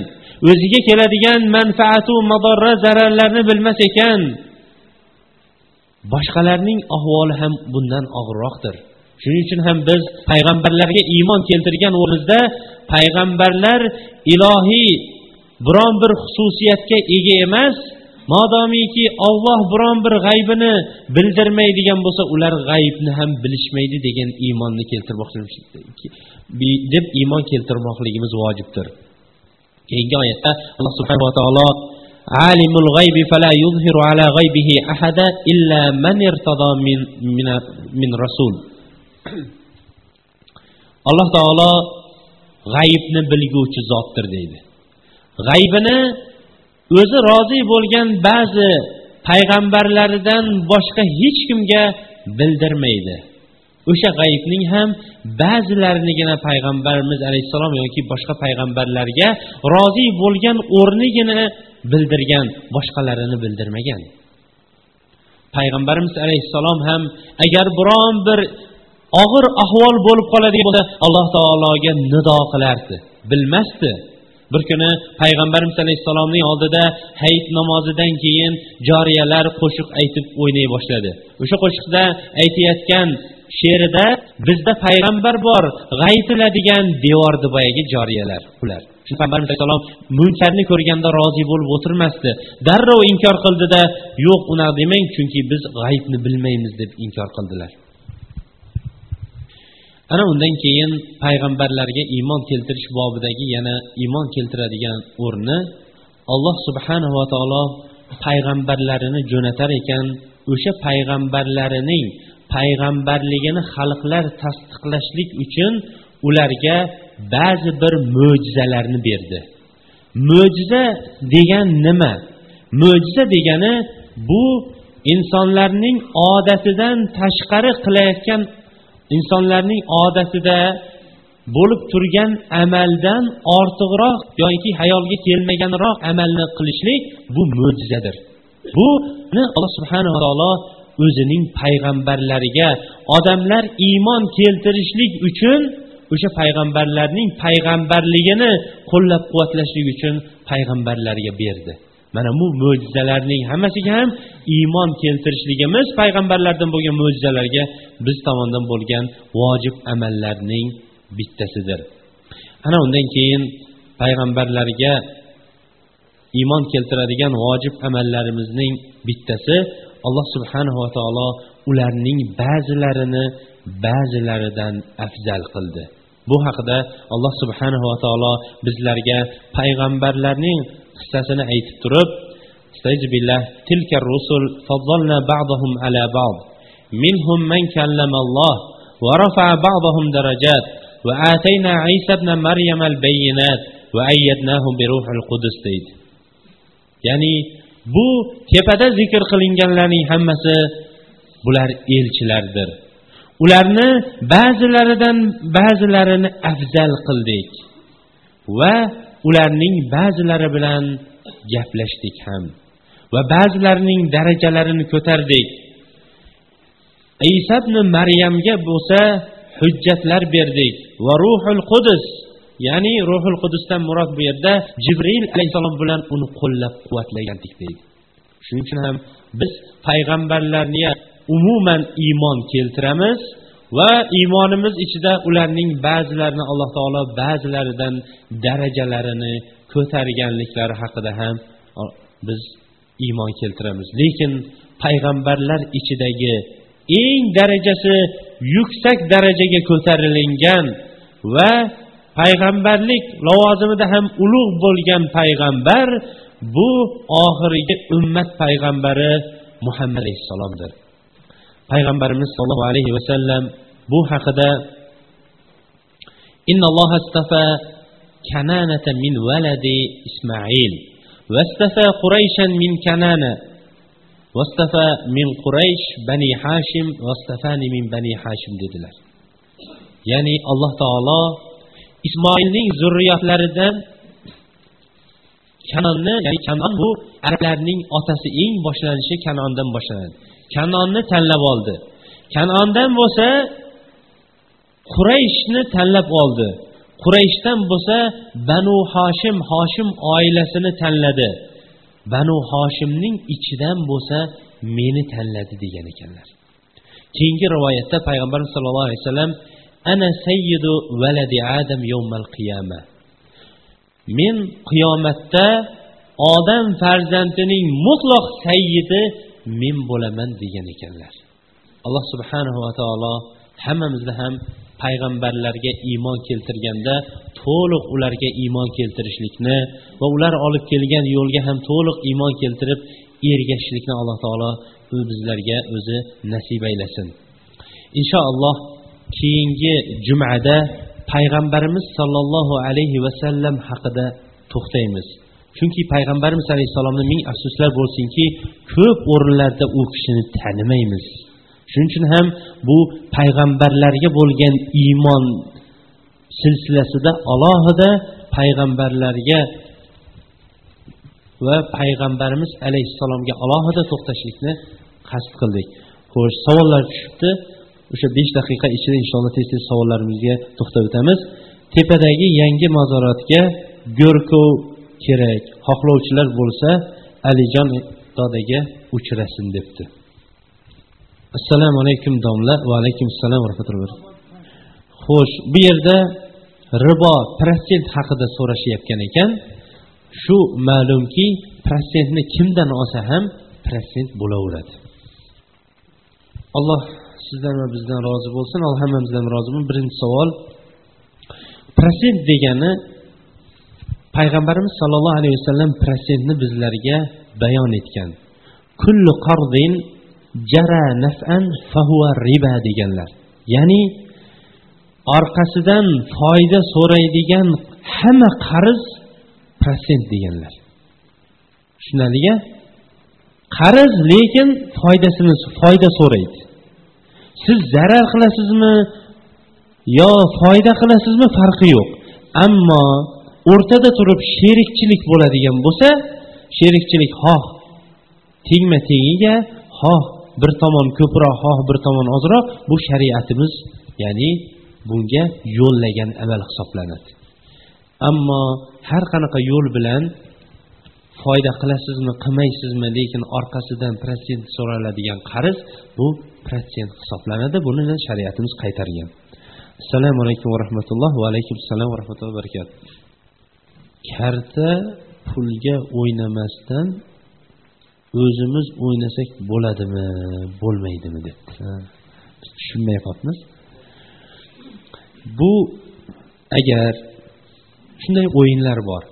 B: o'ziga keladigan manfaatu madorra zararlarni bilmas ekan. Boshqalarning ahvoli ham bundan og'irroqdir. shuning uchun ham biz payg'ambarlarga iymon keltirgan o'rnimizda payg'ambarlar ilohiy biron bir xususiyatga ega emas modomiki olloh biron bir g'aybini bildirmaydigan bo'lsa ular g'aybni ham bilishmaydi degan iymonni keltirmoqchi deb iymon keltirmoqligimiz vojibdir keyingi oyatda alloh subhanava taolo عالم الغيب فلا يظهر على غيبه أحدا إلا من ارتضى من, من, من رسول Alloh taolo g'ayibni bilguvchi zotdir deydi. G'aybini o'zi rozi bo'lgan ba'zi payg'ambarlaridan boshqa hech kimga bildirmaydi. O'sha g'aybning ham ba'zilarinigina payg'ambarimiz alayhissalom yoki boshqa payg'ambarlarga rozi bo'lgan o'rnigina bildirgan boshqalarini bildirmagan. Payg'ambarimiz alayhissalom ham agar biron bir og'ir ahvol bo'lib qoladigan bo'lsa alloh taologa nido qilardi. Bilmasdi. Bir kuni payg'ambarimiz alayhissalomning oldida hayit namozidan keyin joriyalar qo'shiq aytib o'ynay boshladi. O'sha qo'shiqda aytayotgan she'rida bizda payg'ambar bor g'aytiladigan devordi boyagi joriyalar ular payg'ambarimiz alayhissalom munkarni ko'rganda rozi bo'lib o'tirmasdi. Darrov inkor qildida yo'q unaqa demang chunki biz g'aybni bilmaymiz deb inkor qildilar. Ana undan keyin payg'ambarlarga iymon keltirish bobidagi yana iymon keltiradigan o'rni alloh subhanava taolo payg'ambarlarini jo'natar ekan. O'sha payg'ambarlarining payg'ambarligini xalqlar tasdiqlashlik uchun ularga ba'zi bir mo'jizalarni berdi. Mo'jiza degan nima? Mo'jiza degani bu insonlarning odatidan tashqari qilayotgan insonlarning odatida bo'lib turgan amaldan ortiqroq yoki hayolga kelmaganroq amalni qilishlik bu mo'jizadir. Buni alloh subhanava taolo o'zining payg'ambarlariga odamlar iymon keltirishlik uchun o'sha payg'ambarlarning payg'ambarligini qo'llab quvvatlashlik uchun payg'ambarlarga berdi. Mana bu mo'jizalarning hammasiga ham iymon keltirishligimiz payg'ambarlardan bo'lgan mo'jizalarga biz tomondan bo'lgan vojib amallarning bittasidir. Ana undan keyin payg'ambarlarga iymon keltiradigan vojib amallarimizning bittasi alloh subhanava taolo ularning ba'zilarini ba'zilaridan afzal qildi. Bu haqida alloh subhanava taolo bizlarga payg'ambarlarning qissasini aytib turib tilka rusul faddalna ba'dahum ala ba'd. Minhum man kallama Alloh va rafa'a ba'dahum darajat va atayna Isa ibn Maryam al-bayyinat va ayyadnahu bi ruhil qudus deydi. Ya'ni bu tepada zikr qilinganlarning hammasi bular elchilardir. Ularni ba'zilaridan ba'zilarini afzal qildik va ularning ba'zilari bilan gaplashdik ham va ba'zilarining darajalarini ko'tardik. Isa ibn maryamga bo'lsa hujjatlar berdik va ruhul qudus ya'ni ruhul qudusdan murod bu yerda jibril alayhissalom bilan uni qo'llab quvvatlagandik deydi shuning uchun ham biz payg'ambarlarga umuman iymon keltiramiz va iymonimiz ichida ularning ba'zilarini alloh taolo ba'zilaridan darajalarini ko'targanliklari haqida ham biz iymon keltiramiz. Lekin payg'ambarlar ichidagi eng darajasi yuksak darajaga ko'tarilingan va payg'ambarlik lavozimida ham ulug' bo'lgan payg'ambar bu oxirgi ummat payg'ambari muhammad alayhissalomdir. payg'ambarimiz sollallohu alayhi vasallam bu haqida innalloha istafa kananata min valadi ismail vastafa qurayshan min kanana vastafa min quraysh bani hashim vastafani min bani hashim dedilar. Ya'ni alloh taolo ismoilning zurriyotlaridan kanonni ya'ni kanon bu arablarning otasi eng boshlanishi kanondan boshlanadi. Kanonni tanlab oldi. Kanondan bo'lsa qurayshni tanlab oldi. Qurayshdan bo'lsa banu hoshim hoshim oilasini tanladi. Banu hoshimning ichidan bo'lsa meni tanladi degan ekanlar. Keyingi rivoyatda payg'ambarimiz sollallohu alayhi vasallam ana sayyidu valadi adam yawmal qiyama. Men qiyomatda odam farzandining mutlaq sayyidi men bo'laman degan ekanlar. Alloh subhanahu va taolo hammamizni ham payg'ambarlarga iymon keltirganda to'liq ularga iymon keltirishlikni va ular olib kelgan yo'lga ham to'liq iymon keltirib ergashishlikni alloh taolo bizlarga o'zi nasib aylasin. Inshaalloh keyingi jumada payg'ambarimiz sollallohu alayhi vasallam haqida to'xtaymiz. Chunki payg'ambarimiz alayhissalomni ming afsuslar bo'lsinki ko'p o'rinlarda u kishini tanimaymiz. Shuning uchun ham bu payg'ambarlarga bo'lgan iymon silsilasida alohida payg'ambarlarga va payg'ambarimiz alayhissalomga alohida to'xtashlikni qasd qildik. Xo'sh savollar tushibdi. O'sha besh daqiqa ichida inshaalloh tez tez savollarimizga to'xtab o'tamiz. Tepadagi yangi mazoratga go'rkov kerak xohlovchilar bo'lsa alijon dodaga uchrasin debdi. Assalomu alaykum domla va alaykum assalom va rahmatulloh. Xo'sh bu yerda ribo protsent haqida so'rashayotgan ekan. Shu ma'lumki protsentni kimdan olsa ham protsent bo'laveradi. Alloh sizdan va bizdan rozi bo'lsin. Alloh hammamizdan rozi bo'lsin. Birinchi savol protsent degani payg'ambarimiz sollallohu alayhi vasallam protsentni bizlarga bayon etgan. Kullu qardin jara naf'an fahuva riba deganlar. Ya'ni orqasidan foyda so'raydigan hamma qarz protsent deganlar. Tushunarlia qarz lekin foydasini foyda so'raydi. Siz zarar qilasizmi yo foyda qilasizmi farqi yo'q. Ammo o'rtada turib sherikchilik bo'ladigan bo'lsa sherikchilik xoh tengma tengiga xoh bir tomon ko'proq xoh bir tomon ozroq bu shariatimiz ya'ni bunga yo'llagan amal hisoblanadi. Ammo har qanaqa yo'l bilan foyda qilasizmi qilmaysizmi lekin orqasidan protsent so'raladigan qarz bu protsent hisoblanadi buni shariatimiz qaytargan. Assalomu alaykum va rahmatulloh va alaykum assalom va rahmatullohi va barakatuh. Karta pulga o'ynamasdan o'zimiz o'ynasak bo'ladimi bo'lmaydimi debdi. Tushunmayapmiz bu agar shunday o'yinlar bor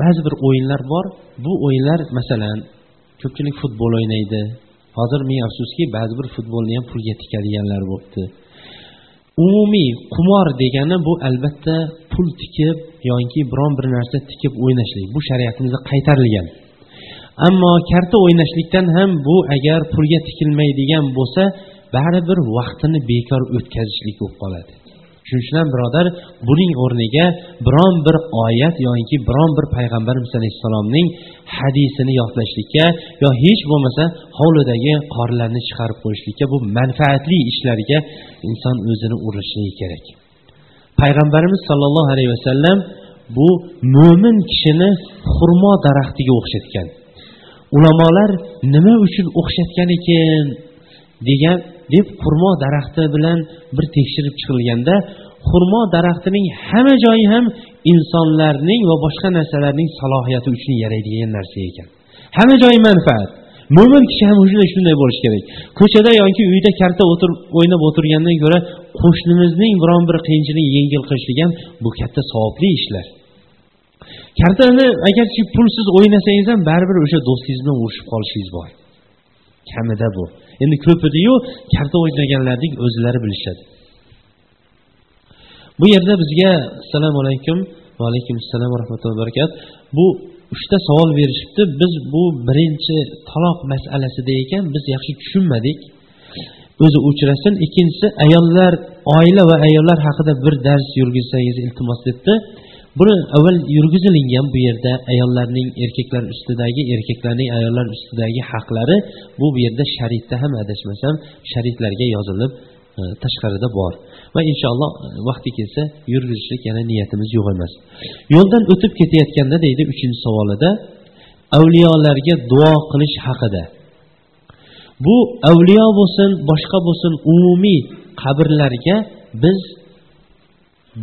B: ba'zi bir o'yinlar bor bu o'yinlar masalan ko'pchilik futbol o'ynaydi. Hozir ming afsuski ba'zi bir futbolni ham pulga tikadiganlar bo'libdi umumiy qumor degani bu albatta pul tikib yoki biron bir narsa tikib o'ynashlik bu shariatimizda qaytarilgan. Ammo karta o'ynashlikdan ham bu agar pulga tikilmaydigan bo'lsa baribir vaqtini bekor o'tkazishlik bo'lib qoladi. Shuning uchun ham birodar buning o'rniga biron bir oyat yoki biron bir payg'ambarimiz alayhissalomning hadisini yodlashlikka yo hech bo'lmasa hovlidagi qorlarni chiqarib qo'yishlikka bu manfaatli ishlarga inson o'zini urishligi kerak. Payg'ambarimiz sollallohu alayhi vasallam bu mo'min kishini xurmo daraxtiga o'xshatgan. Ulamolar nima uchun o'xshatgan ekan? degan deb xurmo daraxti bilan bir tekshirib chiqilganda xurmo daraxtining hamma joyi ham insonlarning va boshqa narsalarning salohiyati uchun yaraydigan narsa ekan. Hamma joyi manfaat. Mo'min kishi ham shunday shunday bo'lishi kerak. Ko'chada yoki uyda karta o'tirib o'ynab o'tirgandan ko'ra qo'shnimizning biron bir qiyinchiligini yengil qilishlik ham bu katta savobli ishlar. Kartani agarchi pulsiz o'ynasangiz ham baribir o'sha do'stingiz bilan urushib qolishingiz bor. Kamida bu. Endi ko'pidiyu karta o'ynaganlarning o'zlari bilishadi. Bu yerda bizga assalomu alaykum va alaykum assalom va rahmatullohi va barakat. Bu uchta savol berishibdi. Biz bu birinchi taloq masalasida ekan biz yaxshi tushunmadik. O'zi o'chirasin ikkinchisi ayollar oila va ayollar haqida bir dars yurgizsangiz iltimos debdi. Buni avval yurgizilingan bu yerda ayollarning erkaklar ustidagi erkaklarning ayollar ustidagi haqlari bu bu yerda shariatda ham adashmasam shariatlarga yozilib e, tashqarida bor. Va inshaalloh e, vaqti kelsa yurgizishlik yana niyatimiz yo'q emas yo'ldan o'tib ketayotganda deydi uchinchi savolida avliyolarga duo qilish haqida. Bu avliyo bo'lsin boshqa bo'lsin umumiy qabrlarga biz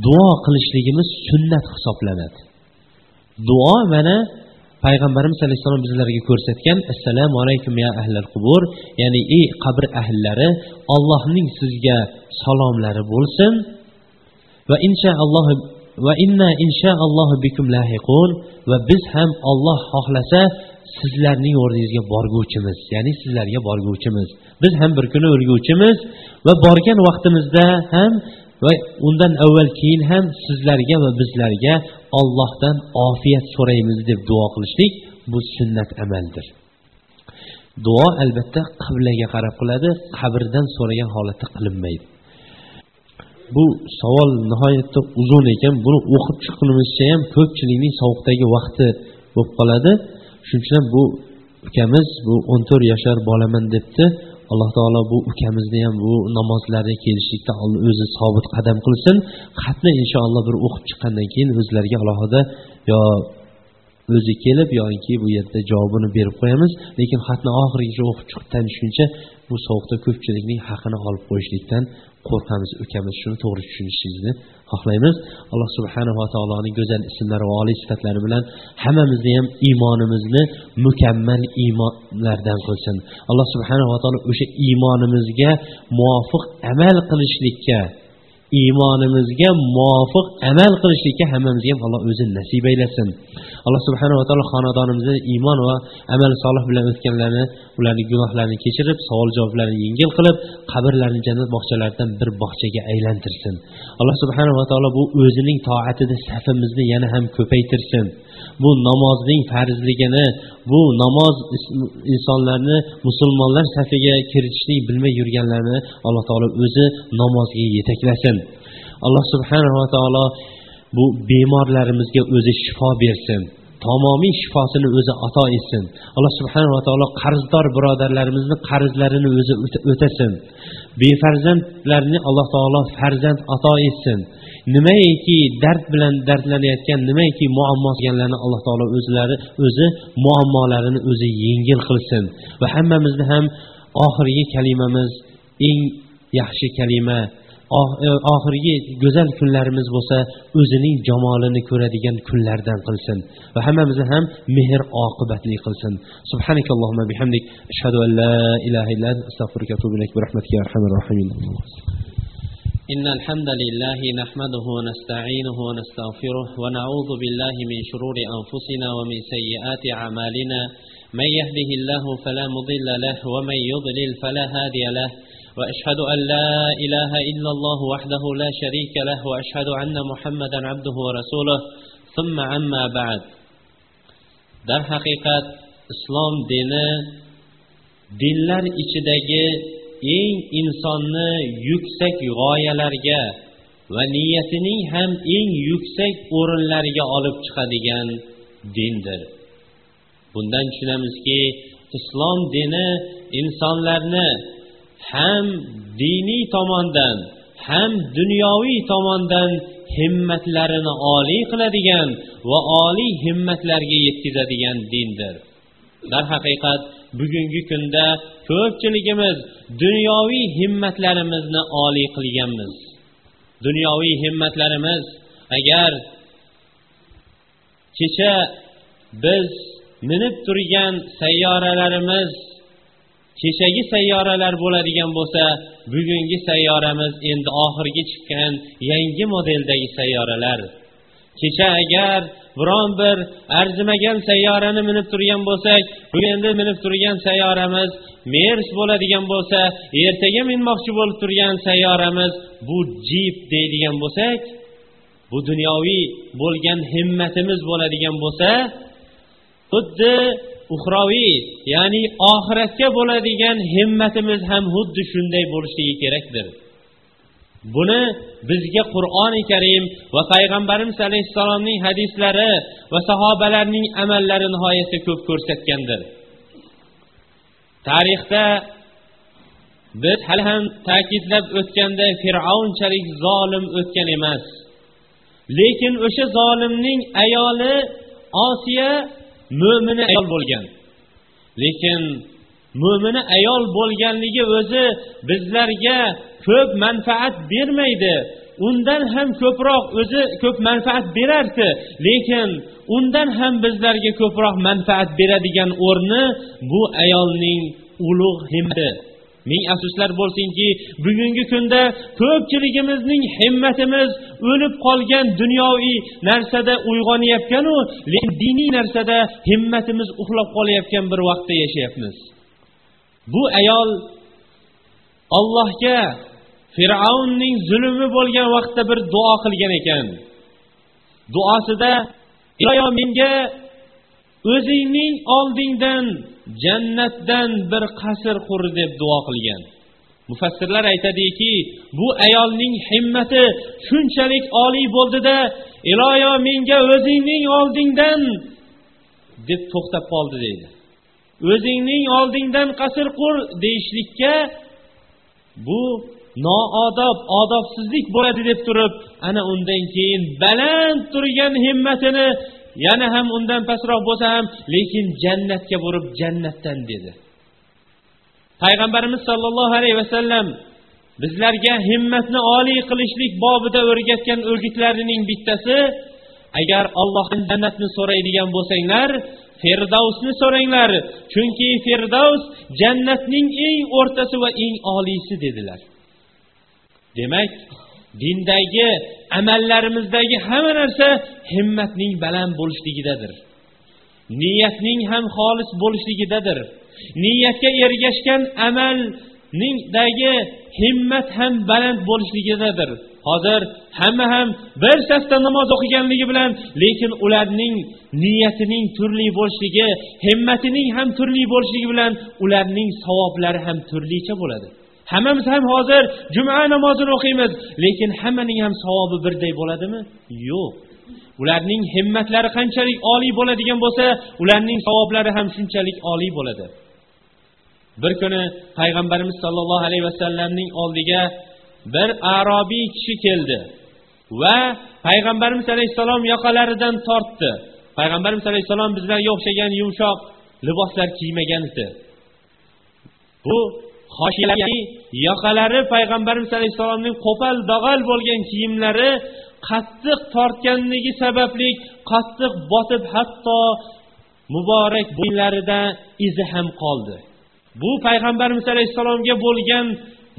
B: duo qilishligimiz sunnat hisoblanadi. Duo mana payg'ambarimiz alayhissalom bizlarga ko'rsatgan assalomu alaykum ya ahlal qubur ya'ni ey qabr ahllari allohning sizga salomlari bo'lsin va inshaalloh va inna inshaallohu bikum lahiqun va biz ham olloh xohlasa sizlarning o'rningizga borguvchimiz ya'ni sizlarga borguvchimiz. Biz ham bir kuni o'lguvchimiz va borgan vaqtimizda ham va undan avval keyin ham sizlarga va bizlarga ollohdan ofiyat so'raymiz deb duo qilishlik bu sunnat amaldir. Duo albatta qiblaga qarab qiladi qabrdan so'ragan holatda qilinmaydi. Bu savol nihoyatda uzun ekan buni o'qib chiqqunimizcha ham ko'pchilikning sovuqdagi vaqti bo'lib qoladi. Shuning uchun ham bu ukamiz bu o'n to'rt yashar bolaman debdi. Alloh taolo bu ukamizni ham bu namozlarga kelishlikda o'zi sobit qadam qilsin. Xatni inshaalloh bir o'qib chiqqandan keyin o'zlariga alohida yo o'zi kelib yoki bu yerda javobini berib qo'yamiz. Lekin xatni oxirigacha o'qib chiqib tanishguncha bu sovuqda ko'pchilikning haqini olib qo'yishlikdan qo'rqamiz ukamiz shuni to'g'ri tushunishingizni xohlaymiz. Alloh subhanava taoloning go'zal ismlari va oliy sifatlari bilan hammamizni ham iymonimizni mukammal iymonlardan qilsin. Alloh subhanava taolo o'sha iymonimizga muvofiq amal qilishlikka iymonimizga muvofiq amal qilishlikka hammamizga ham alloh o'zi nasib aylasin alloh subhanava taolo xonadonimizni iymon va amal solih bilan o'tganlarni ularni gunohlarini kechirib savol javoblarni yengil qilib qabrlarini jannat bog'chalaridan bir bog'chaga aylantirsin. Alloh subhanava taolo bu o'zining toatida safimizni yana ham ko'paytirsin. Bu namozning farzligini bu namoz insonlarni musulmonlar safiga kiritishlik bilmay yurganlarni alloh taolo o'zi namozga yetaklasin. Alloh subhanava taolo bu bemorlarimizga o'zi shifo bersin. Tamomiy shifosini o'zi ato etsin. Alloh subhanava taolo qarzdor birodarlarimizni qarzlarini o'zi o'tasin. Befarzandlarni alloh taolo farzand ato etsin. Nimaiki dard bilan dardlanayotgan nimaiki muammo qilganlarni alloh taolo o'zlari o'zi muammolarini o'zi yengil qilsin. Va hammamizni ham oxirgi kalimamiz eng yaxshi kalima oxirgi go'zal kunlarimiz bo'lsa o'zining jamolini ko'radigan kunlardan qilsin va hammamizni ham mehr oqibatli qilsin سبحانك اللهم بحمدك أشهد أن لا إله إلا أنت أستغفرك وأتوب إليك برحمتك يا أرحم الراحمين
A: إن الحمد لله نحمده ونستعينه ونستغفره ونعوذ بالله من شرور أنفسنا ومن سيئات أعمالنا من يهده الله فلا مضل له ومن يضلل فلا هادي له واشهد ان لا اله الا الله وحده لا شريك له واشهد ان محمدا عبده ورسوله ثم اما بعد darhaqiqat islom dini dinlar ichidagi eng insonni yuksak g'oyalarga va niyatining ham eng yuksak o'rinlarga olib chiqadigan dindir bundan tushunamizki islom dini insonlarni ham diniy tomondan ham dunyoviy tomondan himmatlarini oliy qiladigan va oliy himmatlarga yetkazadigan dindir. Darhaqiqat bugungi kunda ko'pchiligimiz dunyoviy himmatlarimizni oliy qilganmiz. Dunyoviy himmatlarimiz agar kecha biz minib turgan sayyoralarimiz kechagi sayyoralar bo'ladigan bo'lsa bugungi sayyoramiz endi oxirgi chiqqan yangi modeldagi sayyoralar. Kecha agar biron bir arzimagan sayyorani minib turgan bo'lsak bugun endi minib turgan sayyoramiz mers bo'ladigan bo'lsa ertaga minmoqchi bo'lib turgan sayyoramiz bu jip deydigan bo'lsak bu dunyoviy bo'lgan himmatimiz bo'ladigan bo'lsa xuddi uxroviy ya'ni oxiratga bo'ladigan himmatimiz ham xuddi shunday bo'lishligi kerakdir. Buni bizga qur'oni karim va payg'ambarimiz alayhissalomning hadislari va sahobalarning amallari nihoyatda ko'p ko'rsatgandir. Tarixda biz hali ham ta'kidlab o'tganda fir'avnchalik zolim o'tgan emas. Lekin o'sha zolimning ayoli osiya mo'mina ayol bo'lgan. Lekin mo'mina ayol bo'lganligi o'zi bizlarga ko'p manfaat bermaydi. Undan ham ko'proq o'zi ko'p manfaat berardi. Lekin undan ham bizlarga ko'proq manfaat beradigan o'rni bu ayolning ulug' himmati ming afsuslar bo'lsinki bugungi kunda ko'pchiligimizning himmatimiz o'lib qolgan dunyoviy narsada uyg'onayotganu lekin diniy narsada himmatimiz uxlab qolayotgan bir vaqtda yashayapmiz. Bu ayol ollohga fir'avnning zulmi bo'lgan vaqtda bir duo qilgan ekan. Duosida iloyo menga o'zingning oldingdan jannatdan bir qasr qur deb duo qilgan. Mufassirlar aytadiki bu ayolning himmati shunchalik oliy bo'ldida iloyo menga o'zingning oldingdan deb to'xtab qoldi deydi. O'zingning oldingdan qasr qur deyishlikka bu noodob odobsizlik bo'ladi deb turib ana undan keyin baland turgan himmatini yana ham undan pastroq bo'lsa ham lekin jannatga borib jannatdan dedi. Payg'ambarimiz sollallohu alayhi vasallam bizlarga himmatni oliy qilishlik bobida o'rgatgan o'gitlarining bittasi agar ollohdan jannatni so'raydigan bo'lsanglar firdavsni so'ranglar chunki firdavs jannatning eng o'rtasi va eng oliysi dedilar. Demak dindagi amallarimizdagi hamma narsa himmatning baland bo'lishligidadir. Niyatning ham xolis bo'lishligidadir. Niyatga ergashgan
B: amalningdagi himmat ham baland bo'lishligidadir. Hozir hamma ham bir safda namoz o'qiganligi bilan lekin ularning niyatining turli bo'lishligi himmatining ham turli bo'lishligi bilan ularning savoblari ham turlicha bo'ladi. Hammamiz ham hozir juma namozini o'qiymiz. Lekin hammaning ham savobi birday bo'ladimi? Yo'q. Ularning himmatlari qanchalik oliy bo'ladigan bo'lsa ularning savoblari ham shunchalik oliy bo'ladi. Bir kuni payg'ambarimiz sollallohu alayhi vasallamning oldiga bir arobiy kishi keldi va payg'ambarimiz alayhissalom yoqalaridan tortdi. Payg'ambarimiz alayhissalom bizlarga o'xshagan yumshoq liboslar kiymagan edi. Bu hoshiyalari yoqalari payg'ambarimiz alayhissalomning qo'pol dag'al bo'lgan kiyimlari qattiq tortganligi sababli qattiq botib hatto muborak bo'ylarida izi ham qoldi. Bu payg'ambarimiz alayhissalomga bo'lgan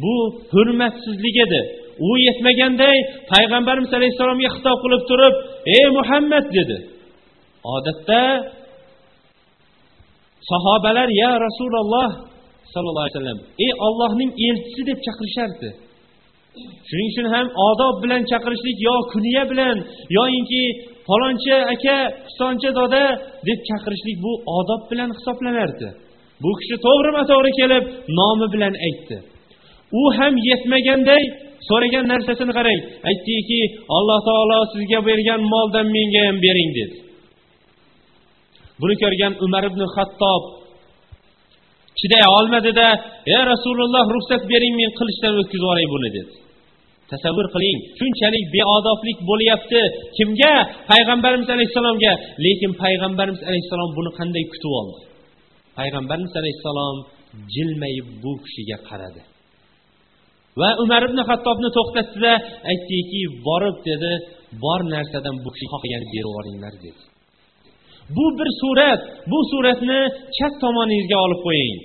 B: bu hurmatsizlik edi. U yetmaganday payg'ambarimiz alayhissalomga xitob qilib turib ey muhammad dedi. Odatda sahobalar ya rasululloh sallallohu alayhi vasallam ey ollohning elchisi deb chaqirishardi. Shuning uchun ham odob bilan chaqirishlik yo kuniya bilan yoyinki faloncha aka pistonchi doda deb chaqirishlik bu odob bilan hisoblanardi. Bu kishi to'g'rima to'g'ri kelib nomi bilan aytdi. U ham yetmaganday so'ragan narsasini qarang. Aytdiki alloh taolo sizga bergan moldan menga ham bering dedi. Buni ko'rgan umar ibn xattob chiday olmadida ey rasululloh ruxsat bering men qilichdan o'tkazib yuboray buni dedi. Tasavvur qiling shunchalik beodoblik bo'lyapti. Kimga? Payg'ambarimiz alayhissalomga. Lekin payg'ambarimiz alayhissalom buni qanday kutib oldi? Payg'ambarimiz alayhissalom jilmayib bu kishiga qaradi. Va umar ibn hattobni to'xtatdida aytdiki borib dedi bor narsadan bu kishi xohlaganini berib yuboringlar dedi. Bu bir surat. Bu suratni chap tomoningizga olib qo'ying.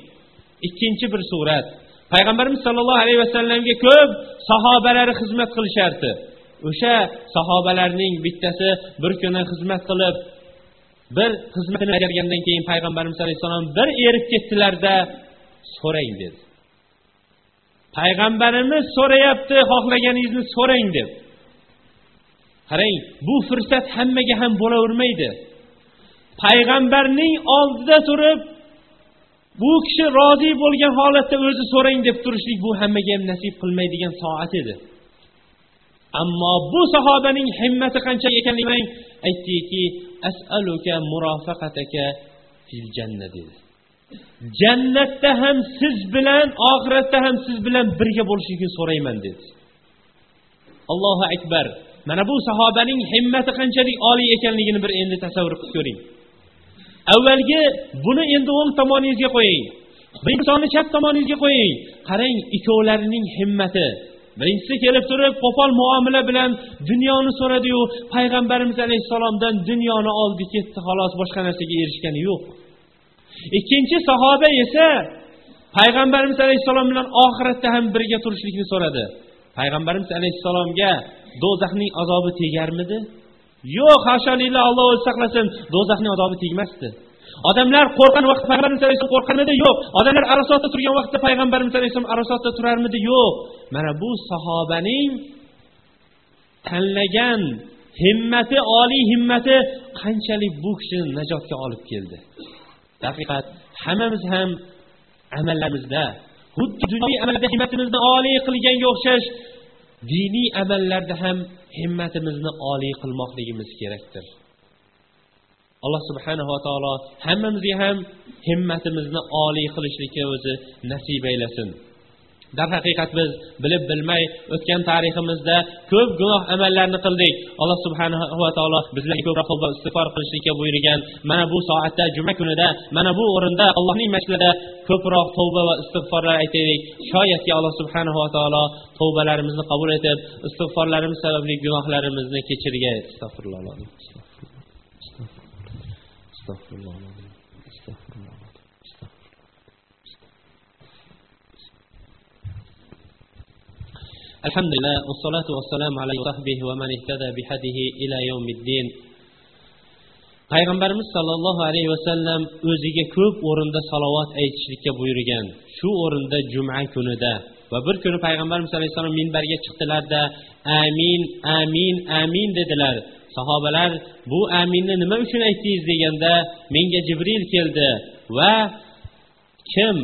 B: Ikkinchi bir surat. Payg'ambarimiz sollallohu alayhi vasallamga ko'p sahobalari xizmat qilishardi. O'sha sahobalarning bittasi bir kuni xizmat qilib bir xizmatini bajargandan keyin payg'ambarimiz alayhissalom bir erib ketdilarda so'rang dedi. Payg'ambarimiz so'rayapti xohlaganingizni so'rang deb qarang bu fursat hammaga ham bo'lavermaydi. Payg'ambarning oldida turib bu kishi rozi bo'lgan holatda o'zi so'rang deb turishlik bu hammaga ham nasib qilmaydigan soat edi. Ammo bu sahobaning himmati qancha ekanligini aytdiki asaluka murofaqataka fil janna dedi. Jannatda ham siz bilan oxiratda ham siz bilan birga bo'lishlikni so'rayman dedi. Allohu akbar. Mana bu sahobaning himmati qanchalik oliy ekanligini bir endi tasavvur qilib ko'ring. Avvalgi buni endi o'ng tomoningizga qo'ying. Birinchisini chap tomoningizga qo'ying. Qarang ikkovlarining himmati. Birinchisi kelib turib qo'pol muomala bilan dunyoni so'radiyu payg'ambarimiz alayhissalomdan dunyoni oldi ketdi xolos boshqa narsaga erishgani yo'q. Ikkinchi sahoba esa payg'ambarimiz alayhissalom bilan oxiratda ham birga turishlikni so'radi. Payg'ambarimiz alayhissalomga do'zaxning azobi tegarmidi? Yo'q hasholillah alloh o'zi saqlasin. Do'zaxning azobi tegmasdi. Odamlar qo'rqqan vaqtda payg'ambarimiz alayhissalom qo'rqqanmidi yo'q. Odamlar arosatda turgan vaqtda payg'ambarimiz alayhissalom arosatda turarmidi? Yo'q. Mana bu sahobaning tanlagan himmati oliy himmati qanchalik bu kishini najotga olib keldi? Haqiqat hammamiz ham amallarimizda xuddi dunyoviy amalda himmatimizni oliy qilganga o'xshash diniy amallarda ham himmatimizni oliy qilmoqligimiz kerakdir. Alloh subhanahu va taolo hammamizga ham himmatimizni oliy qilishlikka o'zi nasib aylasin darhaqiqat biz bilib bilmay o'tgan tariximizda ko'p gunoh amallarni qildik. Alloh subhanahu va taolo bizlarga ko'proq tavba istig'for qilishlikka buyurgan mana bu soatda juma kunida mana bu o'rinda allohning masjidida ko'proq tavba va istig'forlar aytaylik. Shoyatki alloh subhanahu va taolo tavbalarimizni qabul etib istig'forlarimiz sababli gunohlarimizni kechirgay. Astag'firulloh astag'firulloh الحمد لله والصلاة والسلام على صحبه ومن اهتدى بهديه إلى يوم الدين
A: payg'ambarimiz sollallohu alayhi vasallam o'ziga ko'p o'rinda salovat aytishlikka buyurgan shu o'rinda juma kunida va bir kuni payg'ambarimiz alayhissalom minbarga chiqdilarda amin amin amin dedilar sahobalar bu aminni nima uchun aytdingiz deganda menga jibril keldi va kim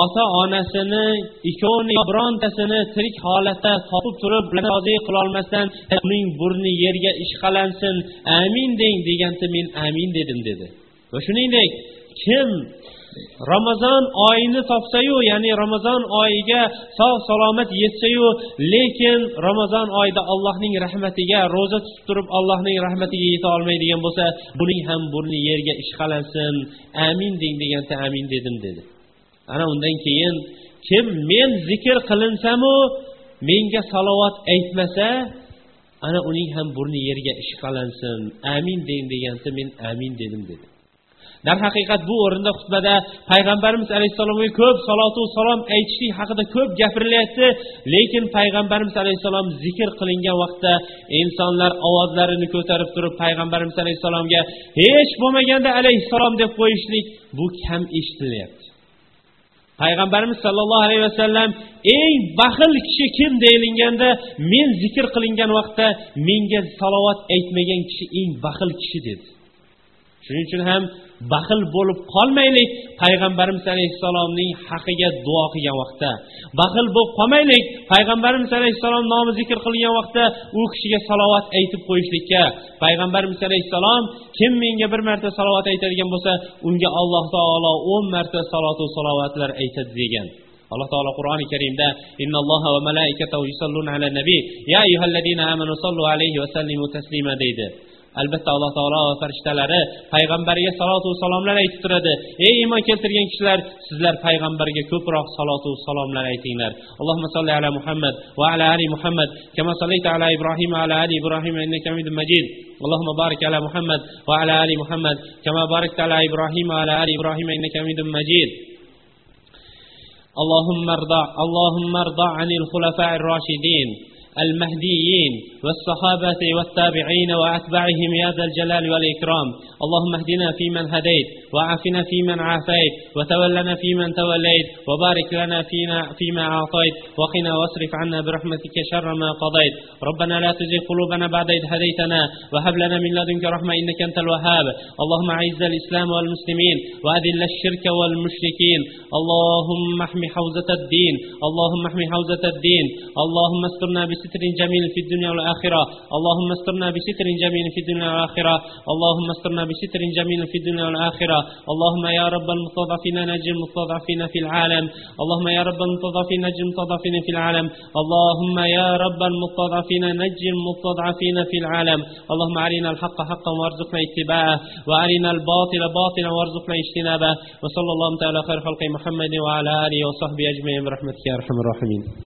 A: ota onasini ikkovini birontasini tirik holatda topib turib rozi qilolmasdan uning burni yerga ishqalansin amin deng deganda men amin dedim dedi. Va shuningdek kim ramazon oyini topsayu ya'ni ramazon oyiga sog' salomat yetsayu lekin ramazon oyida allohning rahmatiga ro'za tutib turib allohning rahmatiga yeta olmaydigan bo'lsa buning ham burni yerga ishqalansin amin deng deganda amin dedim dedi. Ana undan keyin kim men zikr qilinsamu menga salovat aytmasa ana uning ham burni yerga ishqalansin. Amin deng degansa men amin dedim dedi. Darhaqiqat bu o'rinda xutbada payg'ambarimiz alayhissalomga ko'p salotu salom aytishlik haqida ko'p gapirilyapti. Lekin payg'ambarimiz alayhissalom zikr qilingan vaqtda insonlar ovozlarini ko'tarib turib payg'ambarimiz alayhissalomga hech bo'lmaganda alayhissalom deb qo'yishlik bu kam eshitilyapti. Payg'ambarimiz sollallohu alayhi vasallam eng baxil kishi kim deyilganda men zikr qilingan vaqtda menga salovat aytmagan kishi eng baxil kishi dedi. Shuning uchun ham baxil bo'lib qolmaylik. Payg'ambarimiz alayhissalomning haqiga duo qilgan vaqtda. Baxil bo'lib qolmaylik. Payg'ambarimiz alayhissalom nomi zikr qilingan vaqtda u kishiga salovat aytib qo'yishlikka. Payg'ambarimiz alayhissalom kim menga bir marta salovat aytadigan bo'lsa unga alloh taolo o'n marta salotu salovatlar aytadi degan. Alloh taolo qur'oni karimda innalloha va malaikatahu yusalluna ala nabiy ya ayyuhallazina amanu sallu alayhi va sallimu taslima deydi. albatta alloh taolo va farishtalari payg'ambarga salotu salomlar aytib turadi ey iymon keltirgan kishilar sizlar payg'ambarga ko'proq salotu salomlar aytinglar allohumma solli ala muhammad va ala ali muhammad kama sollayta ala ibrohim va ala ali ibrohim innaka hamidum majid اللهم بارك على محمد وعلى ال محمد كما باركت على ابراهيم وعلى ال ابراهيم انك حميد مجيد اللهم ارضى اللهم ارضى عن الخلفاء الراشدين المهديين والصحابة والتابعين وأتباعهم يا ذا الجلال والإكرام. اللهم اهدنا فيمن هديت وعافنا فيمن عافيت وتولنا فيمن توليت وبارك لنا فينا فيما أعطيت وقنا واصرف عنا برحمتك شر ما قضيت. ربنا لا تزغ قلوبنا بعد إذ هديتنا وهب لنا من لدنك رحمة إنك أنت الوهاب. اللهم أعز الإسلام والمسلمين وأذل الشرك والمشركين. اللهم احم حوزة الدين. اللهم احم حوزة الدين. اللهم استرنا بستر جميل في الدنيا والآخرة. اللهم استرنا بستر جميل في الدنيا والآخرة. اللهم استرنا بستر جميل في الدنيا والآخرة. اللهم يا رب المستضعفين نجي المستضعفين في العالم. اللهم يا رب المستضعفين نجي المستضعفين في العالم. اللهم يا رب المستضعفين نجي المستضعفين في العالم. اللهم أرنا الحق حقا وارزقنا اتباعه. وأرنا الباطل باطلا وارزقنا اجتنابه. وصلى الله تعالى خير خلق محمد وعلى آله وصحبه أجمعين. برحمتك يا أرحم الراحمين.